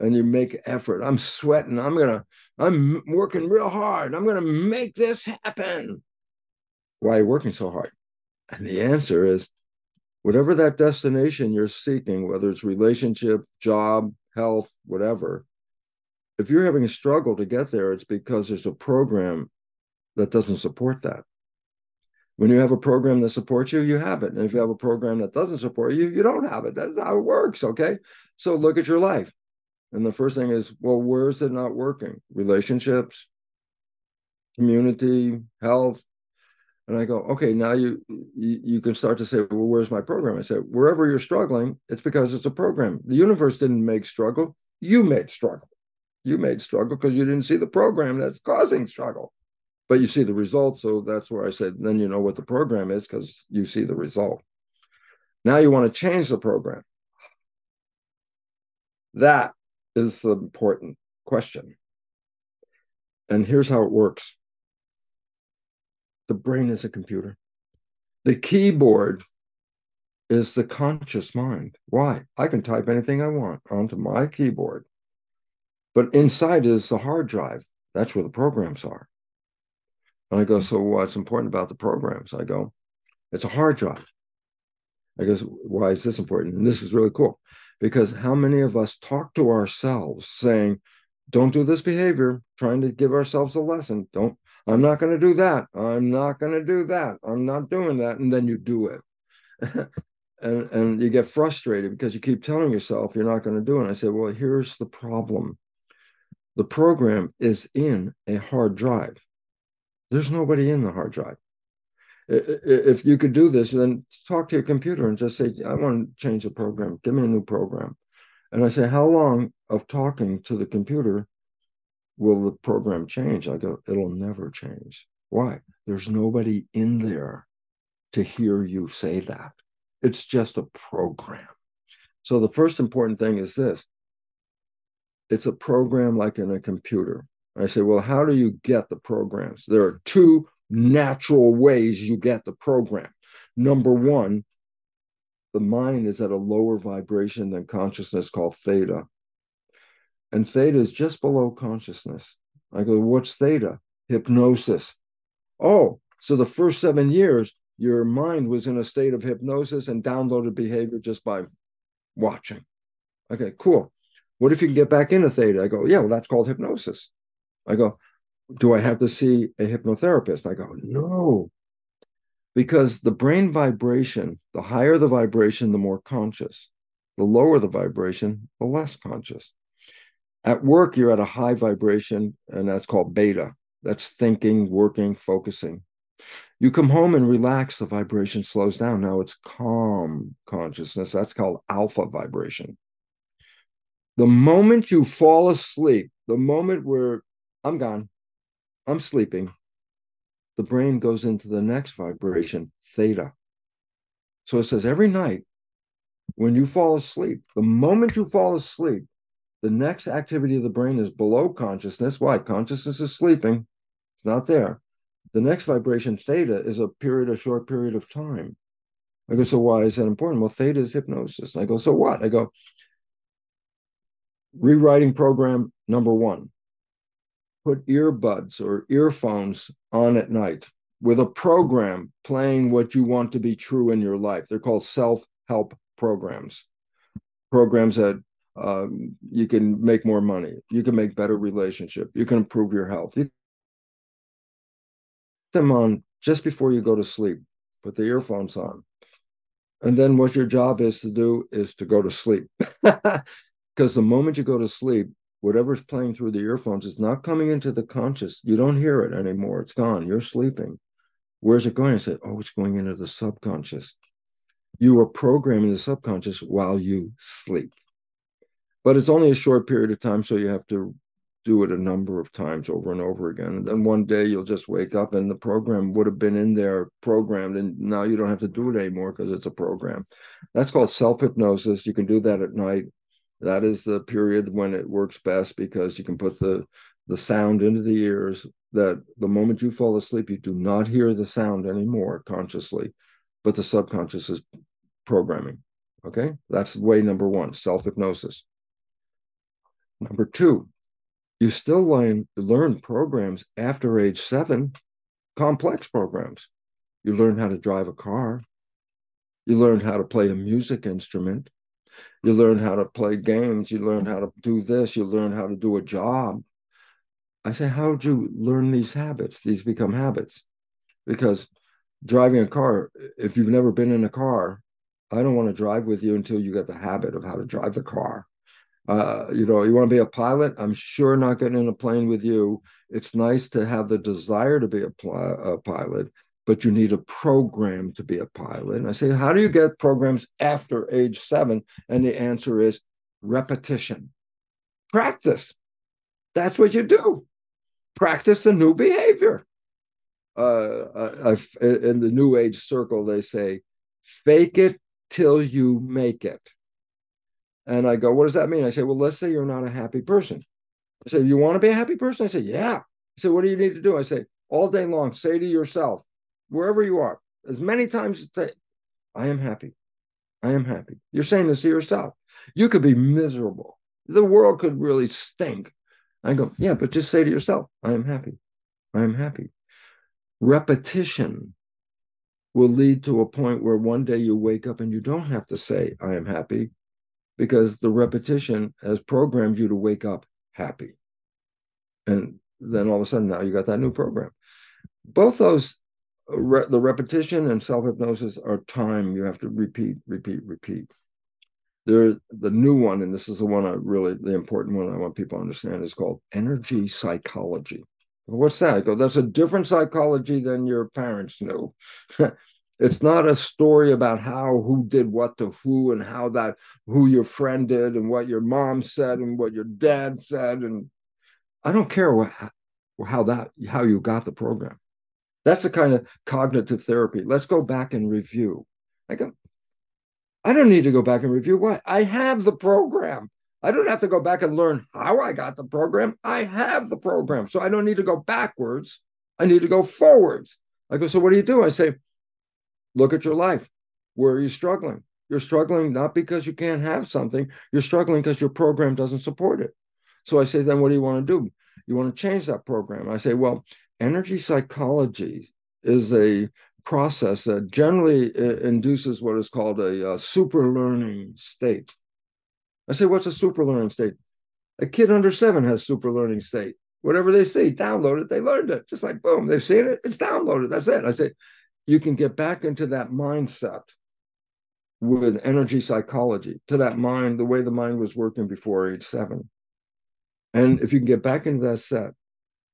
and you make effort. I'm sweating. I'm gonna. I'm working real hard. I'm gonna make this happen. Why are you working so hard? And the answer is, whatever that destination you're seeking, whether it's relationship, job, health, whatever. If you're having a struggle to get there, it's because there's a program that doesn't support that. When you have a program that supports you, you have it. And if you have a program that doesn't support you, you don't have it. That's how it works. Okay. So look at your life. And the first thing is, well, where is it not working? Relationships, community, health. And I go, okay, now you, you, you can start to say, well, where's my program? I said, wherever you're struggling, it's because it's a program. The universe didn't make struggle. You made struggle. You made struggle because you didn't see the program that's causing struggle. But you see the result. So that's where I said, then you know what the program is because you see the result. Now you want to change the program. That is the important question. And here's how it works the brain is a computer, the keyboard is the conscious mind. Why? I can type anything I want onto my keyboard. But inside is the hard drive. That's where the programs are. And I go, so what's important about the programs? I go, it's a hard drive. I guess, why is this important? And this is really cool because how many of us talk to ourselves saying, don't do this behavior, trying to give ourselves a lesson. Don't, I'm not going to do that. I'm not going to do that. I'm not doing that. And then you do it. and, and you get frustrated because you keep telling yourself you're not going to do it. And I say, well, here's the problem the program is in a hard drive. There's nobody in the hard drive if you could do this, then talk to your computer and just say, I want to change the program. Give me a new program. And I say, How long of talking to the computer will the program change? I go, It'll never change. Why? There's nobody in there to hear you say that. It's just a program. So the first important thing is this it's a program like in a computer. I say, well, how do you get the programs? There are two natural ways you get the program. Number one, the mind is at a lower vibration than consciousness called theta. And theta is just below consciousness. I go, what's theta? Hypnosis. Oh, so the first seven years, your mind was in a state of hypnosis and downloaded behavior just by watching. Okay, cool. What if you can get back into theta? I go, yeah, well, that's called hypnosis. I go, do I have to see a hypnotherapist? I go, no, because the brain vibration, the higher the vibration, the more conscious. The lower the vibration, the less conscious. At work, you're at a high vibration, and that's called beta. That's thinking, working, focusing. You come home and relax, the vibration slows down. Now it's calm consciousness. That's called alpha vibration. The moment you fall asleep, the moment where I'm gone, I'm sleeping, the brain goes into the next vibration, theta. So it says every night when you fall asleep, the moment you fall asleep, the next activity of the brain is below consciousness. Why? Consciousness is sleeping, it's not there. The next vibration, theta, is a period, a short period of time. I go, so why is that important? Well, theta is hypnosis. I go, so what? I go, rewriting program number one put earbuds or earphones on at night with a program playing what you want to be true in your life. They're called self help programs, programs that um, you can make more money, you can make better relationship, you can improve your health. You them on just before you go to sleep. Put the earphones on. And then what your job is to do is to go to sleep. Because the moment you go to sleep, whatever's playing through the earphones is not coming into the conscious. You don't hear it anymore. It's gone. You're sleeping. Where's it going? I said, oh, it's going into the subconscious. You are programming the subconscious while you sleep. But it's only a short period of time, so you have to do it a number of times over and over again. And then one day you'll just wake up and the program would have been in there programmed, and now you don't have to do it anymore because it's a program. That's called self hypnosis. You can do that at night that is the period when it works best because you can put the the sound into the ears that the moment you fall asleep you do not hear the sound anymore consciously but the subconscious is programming. Okay? That's way number one self hypnosis number two you still learn learn programs after age seven complex programs. You learn how to drive a car. You learn how to play a music instrument you learn how to play games. You learn how to do this. You learn how to do a job. I say, how would you learn these habits? These become habits. Because driving a car, if you've never been in a car, I don't want to drive with you until you get the habit of how to drive the car. Uh, you know, you want to be a pilot? I'm sure not getting in a plane with you. It's nice to have the desire to be a, pl- a pilot, but you need a program to be a pilot. And I say, how do you get programs after age seven? And the answer is repetition, practice. That's what you do. Practice a new behavior. Uh, in the New Age circle, they say, fake it till you make it. And I go, what does that mean? I say, well, let's say you're not a happy person. I say, you want to be a happy person? I say, yeah. I say, what do you need to do? I say, all day long, say to yourself, wherever you are, as many times as say, I am happy. I am happy. You're saying this to yourself. You could be miserable. The world could really stink. I go, yeah, but just say to yourself, I am happy. I am happy. Repetition will lead to a point where one day you wake up and you don't have to say, I am happy, because the repetition has programmed you to wake up happy. And then all of a sudden, now you got that new program. Both those re- the repetition and self hypnosis are time. You have to repeat, repeat, repeat. There, the new one, and this is the one I really, the important one I want people to understand, is called energy psychology. What's that? I go, that's a different psychology than your parents knew. it's not a story about how who did what to who and how that who your friend did and what your mom said and what your dad said and i don't care what, how that how you got the program that's the kind of cognitive therapy. Let's go back and review. I go, I don't need to go back and review what I have the program. I don't have to go back and learn how I got the program. I have the program. So I don't need to go backwards. I need to go forwards. I go, so what do you do? I say, look at your life. Where are you struggling? You're struggling not because you can't have something, you're struggling because your program doesn't support it. So I say, then what do you want to do? You want to change that program. I say, well, energy psychology is a process that generally induces what is called a, a super learning state. I say, what's a super learning state? A kid under seven has super learning state. Whatever they see, download it, they learned it. Just like boom, they've seen it, it's downloaded. That's it. I say, you can get back into that mindset with energy psychology, to that mind, the way the mind was working before age seven. And if you can get back into that set,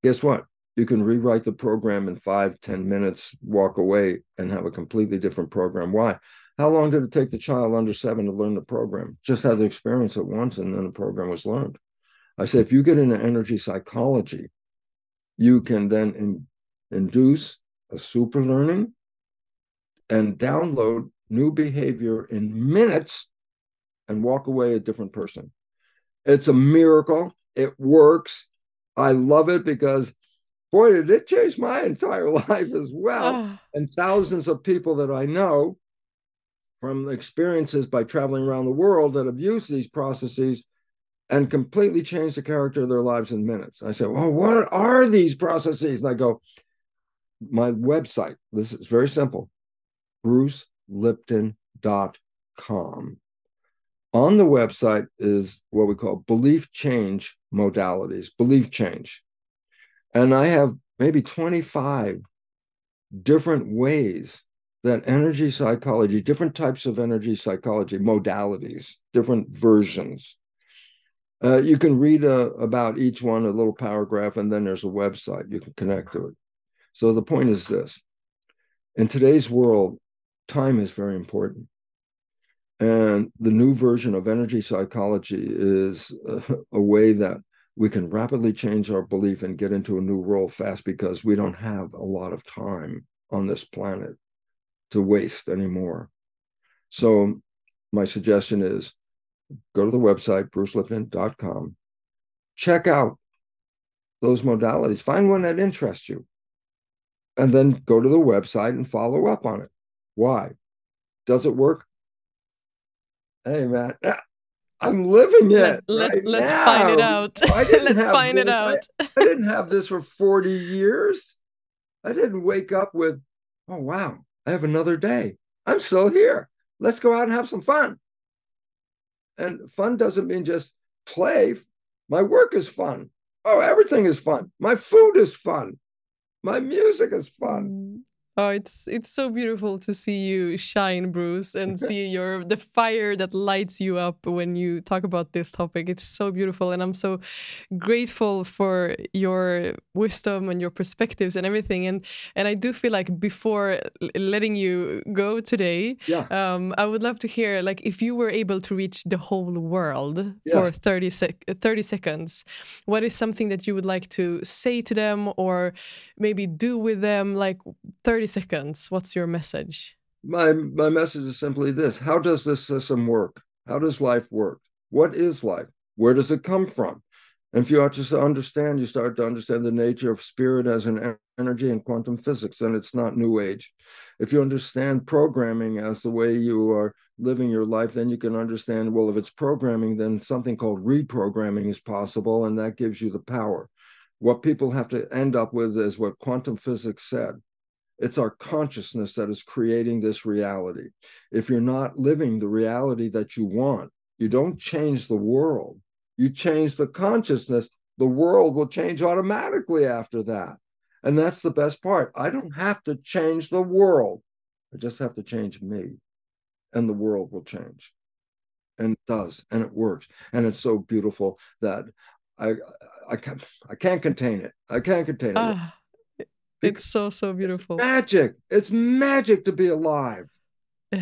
guess what? You can rewrite the program in five, ten minutes, walk away, and have a completely different program. Why? How long did it take the child under seven to learn the program? Just had the experience at once, and then the program was learned. I say, if you get into energy psychology, you can then in, induce a super learning and download new behavior in minutes and walk away a different person. It's a miracle. It works. I love it because, boy, did it change my entire life as well. Oh. And thousands of people that I know from experiences by traveling around the world that have used these processes and completely changed the character of their lives in minutes. I said, Well, what are these processes? And I go, My website, this is very simple brucelipton.com. On the website is what we call belief change modalities, belief change. And I have maybe 25 different ways that energy psychology, different types of energy psychology, modalities, different versions. Uh, you can read uh, about each one, a little paragraph, and then there's a website you can connect to it. So the point is this in today's world, time is very important. And the new version of energy psychology is a, a, way that we can rapidly change our belief and get into a new world fast because we don't have a lot of time on this planet to waste anymore. So, my suggestion is go to the website, brucelipton.com, check out those modalities, find one that interests you, and then go to the website and follow up on it. Why? Does it work? hey man, I'm living it. Let, right let's now. find it out. let's find this. it out. I, I didn't have this for 40 years. I didn't wake up with, oh wow, I have another day. I'm still here. Let's go out and have some fun. And fun doesn't mean just play. My work is fun. Oh, everything is fun. My food is fun. My music is fun. Mm. Oh, it's it's so beautiful to see you shine, Bruce, and see your the fire that lights you up when you talk about this topic. It's so beautiful, and I'm so grateful for your wisdom and your perspectives and everything. And and I do feel like before letting you go today, yeah. um, I would love to hear like if you were able to reach the whole world yes. for 30, sec 30 seconds, what is something that you would like to say to them or maybe do with them, like 30 seconds, what's your message? My my message is simply this: How does this system work? How does life work? What is life? Where does it come from? And if you to understand, you start to understand the nature of spirit as an energy and quantum physics, and it's not new age. If you understand programming as the way you are living your life, then you can understand, well, if it's programming, then something called reprogramming is possible, and that gives you the power. What people have to end up with is what quantum physics said it's our consciousness that is creating this reality. If you're not living the reality that you want, you don't change the world, you change the consciousness. The world will change automatically after that. And that's the best part. I don't have to change the world, I just have to change me, and the world will change. And it does, and it works. And it's so beautiful that I I can't I can't contain it. I can't contain it. Uh. It's so so beautiful. It's magic. It's magic to be alive.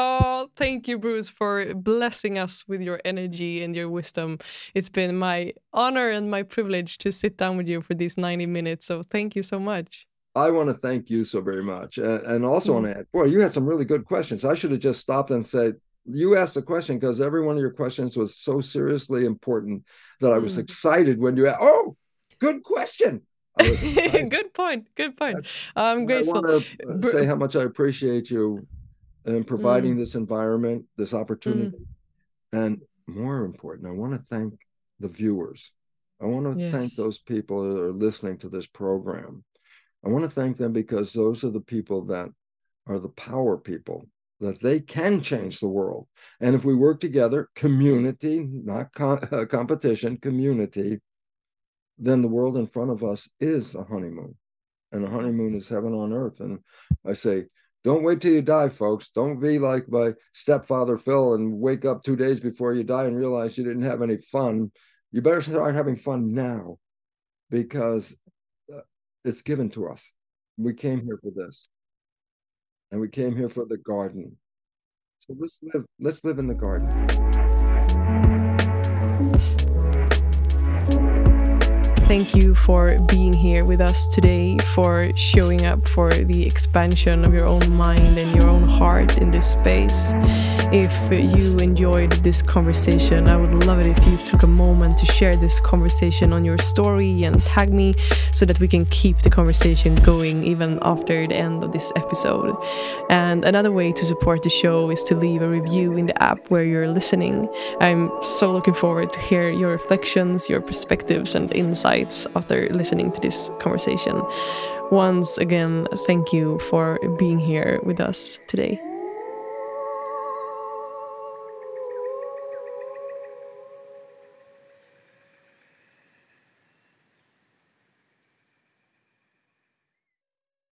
Oh, thank you, Bruce, for blessing us with your energy and your wisdom. It's been my honor and my privilege to sit down with you for these 90 minutes. So thank you so much. I want to thank you so very much. And, and also mm. want to add, boy, you had some really good questions. I should have just stopped and said, you asked the question because every one of your questions was so seriously important that I was mm. excited when you asked, oh, good question. good point. Good point. I'm grateful. I want to say how much I appreciate you in providing mm. this environment, this opportunity. Mm. And more important, I want to thank the viewers. I want to yes. thank those people that are listening to this program. I want to thank them because those are the people that are the power people, that they can change the world. And if we work together, community, not uh, competition, community, then the world in front of us is a honeymoon. And a honeymoon is heaven on earth. And I say, don't wait till you die, folks. Don't be like my stepfather Phil and wake up two days before you die and realize you didn't have any fun. You better start having fun now because uh, it's given to us. We came here for this. And we came here for the garden. So let's live, let's live in the garden. Thank you for being here with us today, for showing up for the expansion of your own mind and your own heart in this space. If you enjoyed this conversation, I would love it if you took a moment to share this conversation on your story and tag me so that we can keep the conversation going even after the end of this episode. And another way to support the show is to leave a review in the app where you're listening. I'm so looking forward to hear your reflections, your perspectives, and insights insights after listening to this conversation. Once again, thank you for being here with us today.